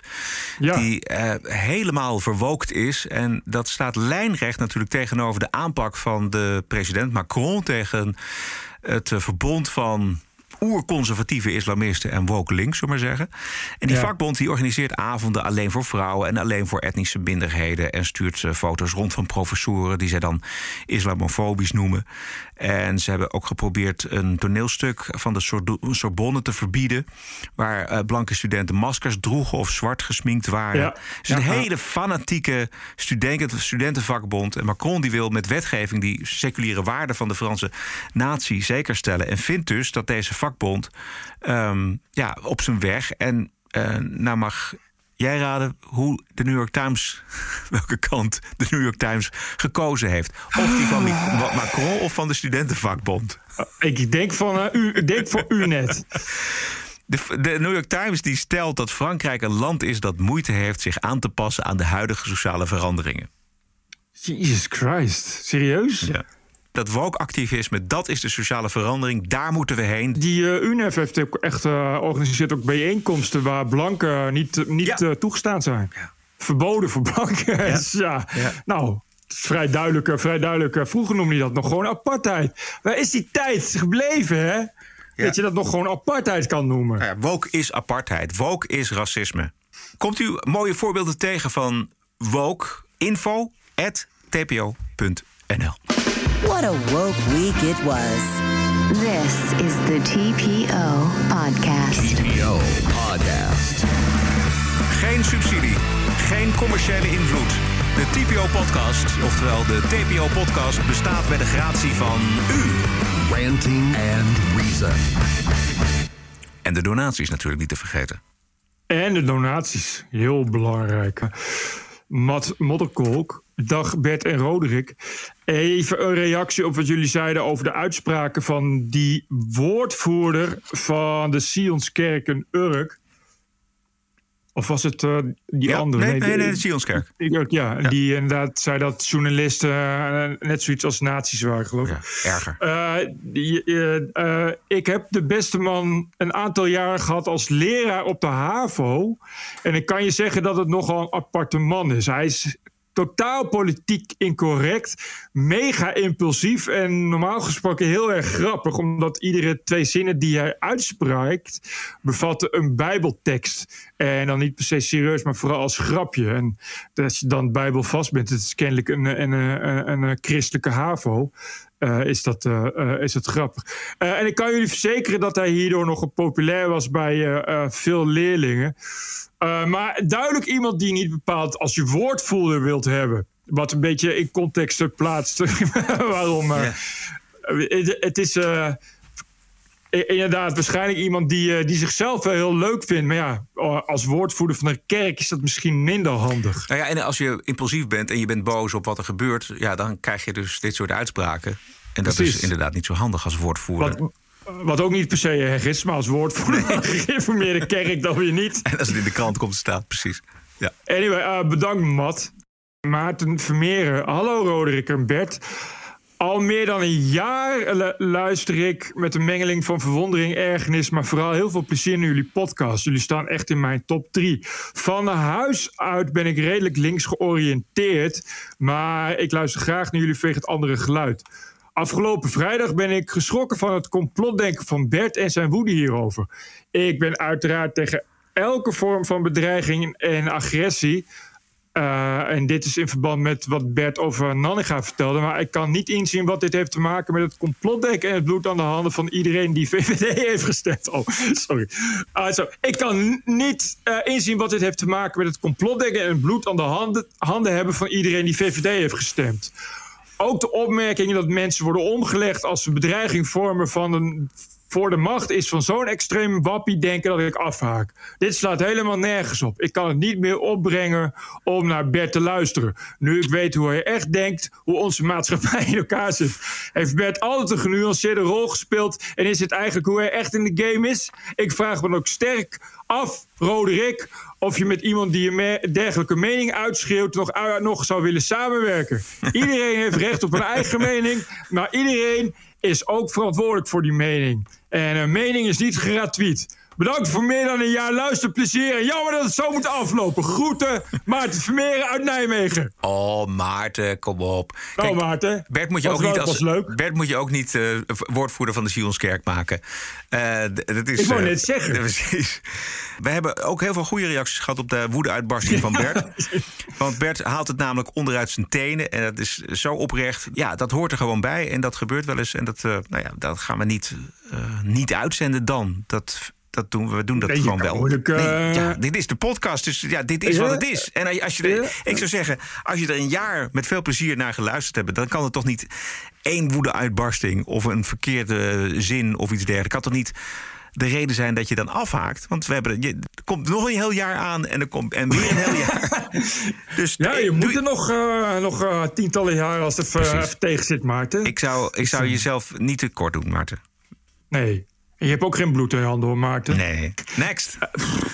Die eh, helemaal verwookt is. En dat staat lijnrecht natuurlijk tegenover de aanpak van de president Macron tegen het verbond van oerconservatieve islamisten en woke links, zullen we maar zeggen. En die Ja. vakbond die organiseert avonden alleen voor vrouwen en alleen voor etnische minderheden. En stuurt eh, foto's rond van professoren die zij dan islamofobisch noemen. En ze hebben ook geprobeerd een toneelstuk van de Sorbonne te verbieden. Waar eh, blanke studenten maskers droegen of zwart gesminkt waren. Ja. Is een Ja. hele fanatieke studenten, studentenvakbond. En Macron die wil met wetgeving die seculiere waarden van de Franse natie zeker stellen. En vindt dus dat deze vakbond ehm, ja, op zijn weg. En eh, nou mag jij raden hoe de New York Times, welke kant de New York Times gekozen heeft. Of die van Mi- Macron of van de studentenvakbond. Ik denk, van, eh, u, denk voor u net. De, de New York Times die stelt dat Frankrijk een land is dat moeite heeft zich aan te passen aan de huidige sociale veranderingen. Jesus Christ, serieus? Ja. Dat woke-activisme, dat is de sociale verandering. Daar moeten we heen. Die eh, UNEF heeft ook echt eh, organiseert ook bijeenkomsten waar blanken niet, niet eh, toegestaan zijn. Verboden voor blanken. Dus ja. Nou, het is vrij duidelijk, eh, vrij duidelijk. eh, Vroeger noemde je dat nog gewoon apartheid. Waar is die tijd gebleven, hè? Dat je dat nog gewoon apartheid kan noemen. Nou ja, woke is apartheid. Woke is racisme. Komt u mooie voorbeelden tegen van woke? Info at tpo.nl What a woke week it was. This is the TPO Podcast. TPO Podcast. Geen subsidie, geen commerciële invloed. De TPO-podcast, oftewel de TPO-podcast, bestaat bij de gratie van u. Ranting and Reason. En de donaties natuurlijk niet te vergeten. En de donaties, heel belangrijk. Matt Modderkolk, dag Bert en Roderick. Even een reactie op wat jullie zeiden over de uitspraken van die woordvoerder van de Sionskerk in Urk. Of was het eh, die Ja, andere? nee, nee, de- nee, de Sionskerk. Ik ook, ja, die inderdaad zei dat journalisten eh, net zoiets als nazi's waren, geloof ik. Erger. Eh, die, ik heb de beste man een aantal jaren gehad als leraar op de HAVO. En ik kan je zeggen dat het nogal een aparte man is. Hij is totaal politiek incorrect, mega impulsief en normaal gesproken heel erg grappig, omdat iedere twee zinnen die hij uitspreekt bevatten een Bijbeltekst. En dan niet per se serieus, maar vooral als grapje. En als je dan Bijbel vast bent, het is kennelijk een, een, een, een, christelijke HAVO. Eh, is, dat, eh, eh, is dat grappig. En ik kan jullie verzekeren dat hij hierdoor nogal populair was bij veel leerlingen. Maar duidelijk iemand die niet bepaald als je woordvoerder wilt hebben. Wat een beetje in context plaatst. waarom? het, het is inderdaad waarschijnlijk iemand die, eh, die zichzelf wel heel leuk vindt. Maar ja, als woordvoerder van een kerk is dat misschien minder handig. Nou ja, en als je impulsief bent en je bent boos op wat er gebeurt, ja, dan krijg je dus dit soort uitspraken. En dat Precies. is inderdaad niet zo handig als woordvoerder. Wat, wat ook niet per se erg is, maar als woordvoerder van een gereformeerde kerk dan weer niet. En als het in de krant komt, staat precies. Ja. Anyway, eh, bedankt Matt. Maarten Vermeeren. Hallo Roderick en Bert. Al meer dan een jaar lu- luister ik met een mengeling van verwondering, ergernis, maar vooral heel veel plezier naar jullie podcast. Jullie staan echt in mijn top 3. Van huis uit ben ik redelijk links georiënteerd, maar ik luister graag naar jullie vanwege het andere geluid. Afgelopen vrijdag ben ik geschrokken van het complotdenken van Bert en zijn woede hierover. Ik ben uiteraard tegen elke vorm van bedreiging en agressie. Uh, en dit is in verband met wat Bert over Nanninga vertelde. Maar ik kan niet inzien wat dit heeft te maken met het complotdenken en het bloed aan de handen van iedereen die VVD heeft gestemd. Oh, sorry. Zo. Ik kan niet uh, inzien wat dit heeft te maken met het complotdenken en het bloed aan de handen, handen hebben van iedereen die VVD heeft gestemd. Ook de opmerking dat mensen worden omgelegd als ze bedreiging vormen van een voor de macht is van zo'n extreem wappie denken dat ik afhaak. Dit slaat helemaal nergens op. Ik kan het niet meer opbrengen om naar Bert te luisteren. Nu ik weet hoe hij echt denkt, hoe onze maatschappij in elkaar zit. Heeft Bert altijd een genuanceerde rol gespeeld en is het eigenlijk hoe hij echt in de game is? Ik vraag me ook sterk af, Roderick, of je met iemand die een dergelijke mening uitschreeuwt nog, uh, nog zou willen samenwerken. Iedereen heeft recht op een eigen mening, maar iedereen is ook verantwoordelijk voor die mening. En een mening is niet gratuit. Bedankt voor meer dan een jaar luisterplezier. En jammer dat het zo moet aflopen. Groeten, Maarten Vermeeren uit Nijmegen. Oh, Maarten, kom op. oh, Maarten. Bert moet je ook niet als leuk. Bert moet je ook niet eh, woordvoerder van de Sionskerk maken. Eh, dat is, Ik wou eh, net zeggen. Precies. We hebben ook heel veel goede reacties gehad op de woede-uitbarsting van Bert. Want Bert haalt het namelijk onderuit zijn tenen. En dat is zo oprecht. Ja, dat hoort er gewoon bij. En dat gebeurt wel eens. En dat, nou ja, dat gaan we niet, niet uitzenden dan. Dat, dat doen we. We doen dat Nee, gewoon wel. eh, Nee, ja, dit is de podcast. Dus ja, dit is Ja. wat het is. En als je er, ik zou zeggen, als je er een jaar met veel plezier naar geluisterd hebt, dan kan het toch niet één woede-uitbarsting of een verkeerde zin of iets dergelijks. Kan toch niet de reden zijn dat je dan afhaakt? Want we hebben, je, er komt nog een heel jaar aan en er komt en weer een heel jaar. Dus Ja, je moet er nog, eh, nog eh, tientallen jaren als het even tegen zit, Maarten. ik zou, ik zou jezelf niet te kort doen, Maarten. Nee. Je hebt ook geen bloed in je handen, hoor, Maarten. Nee. Next.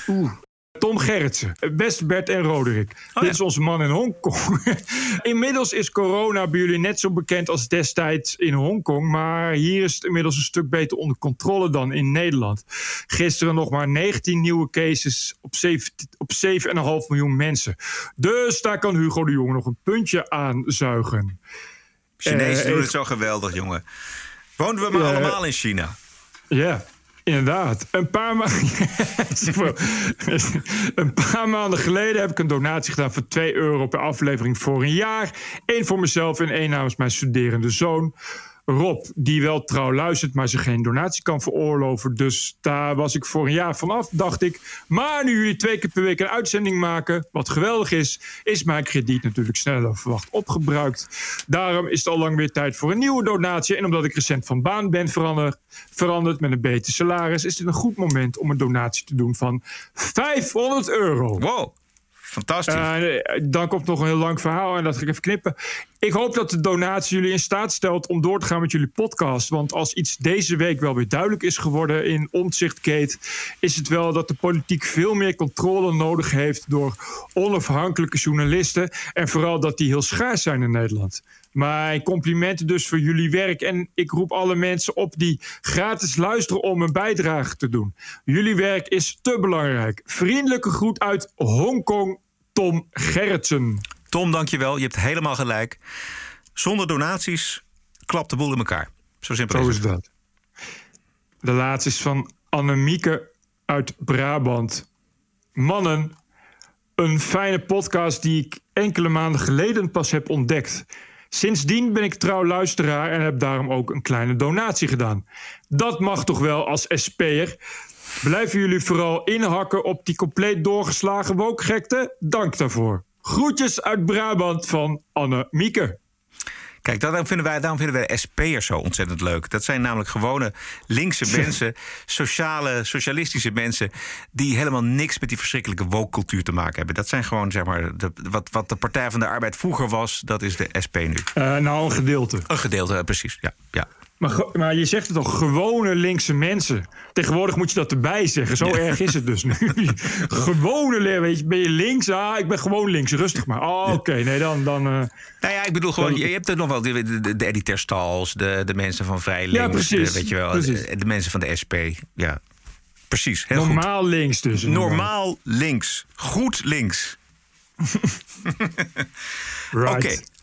Oeh. Tom Gerritsen, beste Bert en Roderick. Oh, Dit is onze man in Hongkong. inmiddels is corona bij jullie net zo bekend als destijds in Hongkong. Maar hier is het inmiddels een stuk beter onder controle dan in Nederland. Gisteren nog maar 19 nieuwe cases op 7 op 7,5 miljoen mensen. Dus daar kan Hugo de Jonge nog een puntje aan zuigen. Chinezen Eh, doen het zo geweldig, jongen. Woonden we maar allemaal in China? Ja, inderdaad. Een paar, een paar maanden geleden heb ik een donatie gedaan van 2 euro per aflevering voor een jaar. Eén voor mezelf en één namens mijn studerende zoon. Rob, die wel trouw luistert, maar zich geen donatie kan veroorloven. Dus daar was ik voor een jaar vanaf, dacht ik. Maar nu jullie twee keer per week een uitzending maken, wat geweldig is, is mijn krediet natuurlijk sneller dan verwacht opgebruikt. Daarom is het al lang weer tijd voor een nieuwe donatie. En omdat ik recent van baan ben veranderd, veranderd met een beter salaris, is dit een goed moment om een donatie te doen van 500 euro. Wow. Fantastisch. Eh, dan komt nog een heel lang verhaal en dat ga ik even knippen. Ik hoop dat de donatie jullie in staat stelt om door te gaan met jullie podcast. Want als iets deze week wel weer duidelijk is geworden in Omtzigt-Kate... is het wel dat de politiek veel meer controle nodig heeft... door onafhankelijke journalisten. En vooral dat die heel schaars zijn in Nederland. Mijn complimenten dus voor jullie werk. En ik roep alle mensen op die gratis luisteren om een bijdrage te doen. Jullie werk is te belangrijk. Vriendelijke groet uit Hongkong, Tom Gerritsen. Tom, dankjewel. Je hebt helemaal gelijk. Zonder donaties klapt de boel in elkaar. Zo simpel Zo is dat. De laatste is van Annemieke uit Brabant. Mannen, een fijne podcast die ik enkele maanden geleden pas heb ontdekt. Sindsdien ben ik trouw luisteraar en heb daarom ook een kleine donatie gedaan. Dat mag toch wel als SP'er. Blijven jullie vooral inhakken op die compleet doorgeslagen wokgekte? Dank daarvoor. Groetjes uit Brabant van Anne Mieke. Kijk, daarom vinden wij, daarom vinden wij de SP'ers zo ontzettend leuk. Dat zijn namelijk gewone linkse mensen, sociale, socialistische mensen... die helemaal niks met die verschrikkelijke woke-cultuur te maken hebben. Dat zijn gewoon, zeg maar, de, wat, wat de Partij van de Arbeid vroeger was... dat is de SP nu. Eh, nou, een gedeelte. Een gedeelte, eh, precies, ja. ja. Maar, je zegt het al, gewone linkse mensen. Tegenwoordig moet je dat erbij zeggen. Zo erg is het dus nu. gewone weet je, Ben je links? Ah, ik ben gewoon links. Rustig maar. Oh, oké. Nee, dan... dan eh, Nou ja, ik bedoel gewoon, Dan- je, hebt er nog wel de, de, de Eddie de, de mensen van Vrij Links, Ja, precies, de, weet je wel, precies. de, de mensen van de SP. Ja, precies. Heel goed. normaal links dus. Normaal links. Goed links. Right. Oké,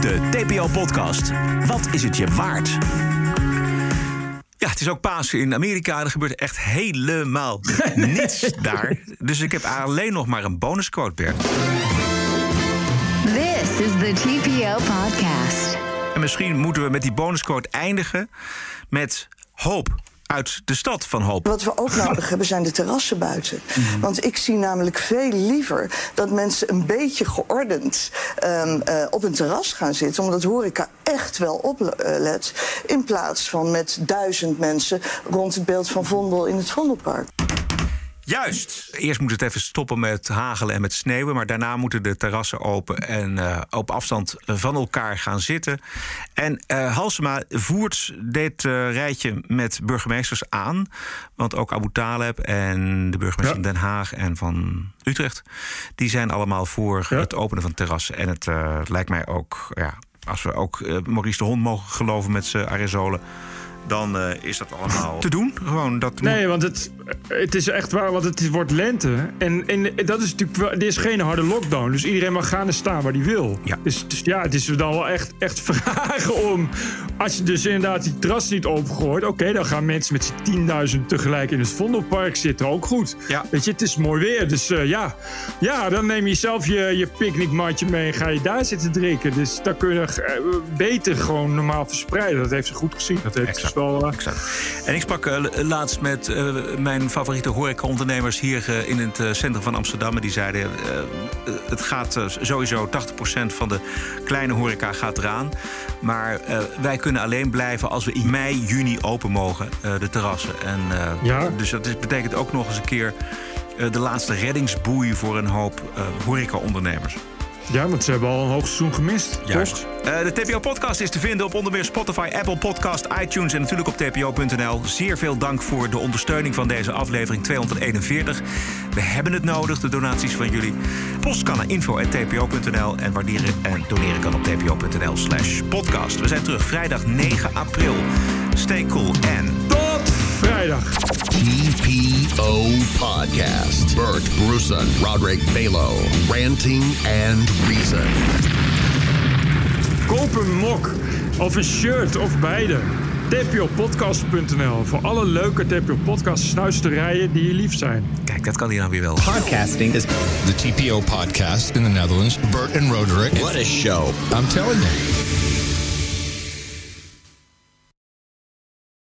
De TPO-podcast. Wat is het je waard? Ja, het is ook Pasen in Amerika. Er gebeurt echt helemaal niets daar. Dus ik heb alleen nog maar een bonusquote, Bert. This is the TPO podcast. En misschien moeten we met die bonusquote eindigen met hoop uit de stad van hoop. Wat we ook nodig hebben zijn de terrassen buiten. Want ik zie namelijk veel liever dat mensen een beetje geordend ehm, eh, op een terras gaan zitten. Omdat horeca echt wel oplet. In plaats van met duizend mensen rond het beeld van Vondel in het Vondelpark. Juist. Eerst moet het even stoppen met hagelen en met sneeuwen. Maar daarna moeten de terrassen open en eh, op afstand van elkaar gaan zitten. En eh, Halsema voert dit eh, rijtje met burgemeesters aan. Want ook Abu Taleb en de burgemeester van Den Haag en van Utrecht... die zijn allemaal voor het openen van terrassen. En het eh, lijkt mij ook, ja, als we ook eh, Maurice de Hond mogen geloven met zijn aerosolen... dan eh, is dat allemaal te doen. Gewoon dat Nee, want het, het is echt waar, want het wordt lente. En, en dat is natuurlijk wel, er is geen harde lockdown. Dus iedereen mag gaan en staan waar hij wil. Ja. Dus, dus ja, het is dan wel echt, echt vragen om. Als je dus inderdaad die terras niet opengooit, oké, dan gaan mensen met z'n 10.000 tegelijk in het Vondelpark zitten. Ook goed. Ja. Weet je, het is mooi weer. Dus eh, ja. ja, dan neem je zelf je, je picknickmatje mee en ga je daar zitten drinken. Dus dan kun je eh, beter gewoon normaal verspreiden. Dat heeft ze goed gezien. Dat heeft wel. En ik sprak eh, laatst met eh, mijn favoriete horecaondernemers hier eh, in het centrum van Amsterdam. En die zeiden, het gaat sowieso 80% van de kleine horeca gaat eraan. Maar wij kunnen alleen blijven als we in mei, juni open mogen, de terrassen. En, Ja. Dus dat betekent ook nog eens een keer de laatste reddingsboei voor een hoop horecaondernemers. Ja, want ze hebben al een hoogseizoen gemist. Juist. Eh, de TPO-podcast is te vinden op onder meer Spotify, Apple Podcast, iTunes en natuurlijk op tpo.nl. Zeer veel dank voor de ondersteuning van deze aflevering 241. We hebben het nodig, de donaties van jullie. Post kan naar info.tpo.nl en waarderen en doneren kan op tpo.nl slash podcast. We zijn terug vrijdag 9 april. Stay cool en... Tot vrijdag. TPO Podcast. Bert Bruson, Roderick Balo, Ranting and Reason. Koop een mok of een shirt of beide. tpopodcast.nl voor alle leuke TPO podcast snuisterijen die je lief zijn. Kijk, dat kan hij nou weer wel. Podcasting is the TPO podcast in the Netherlands. Bert and Roderick. What a show. I'm telling you.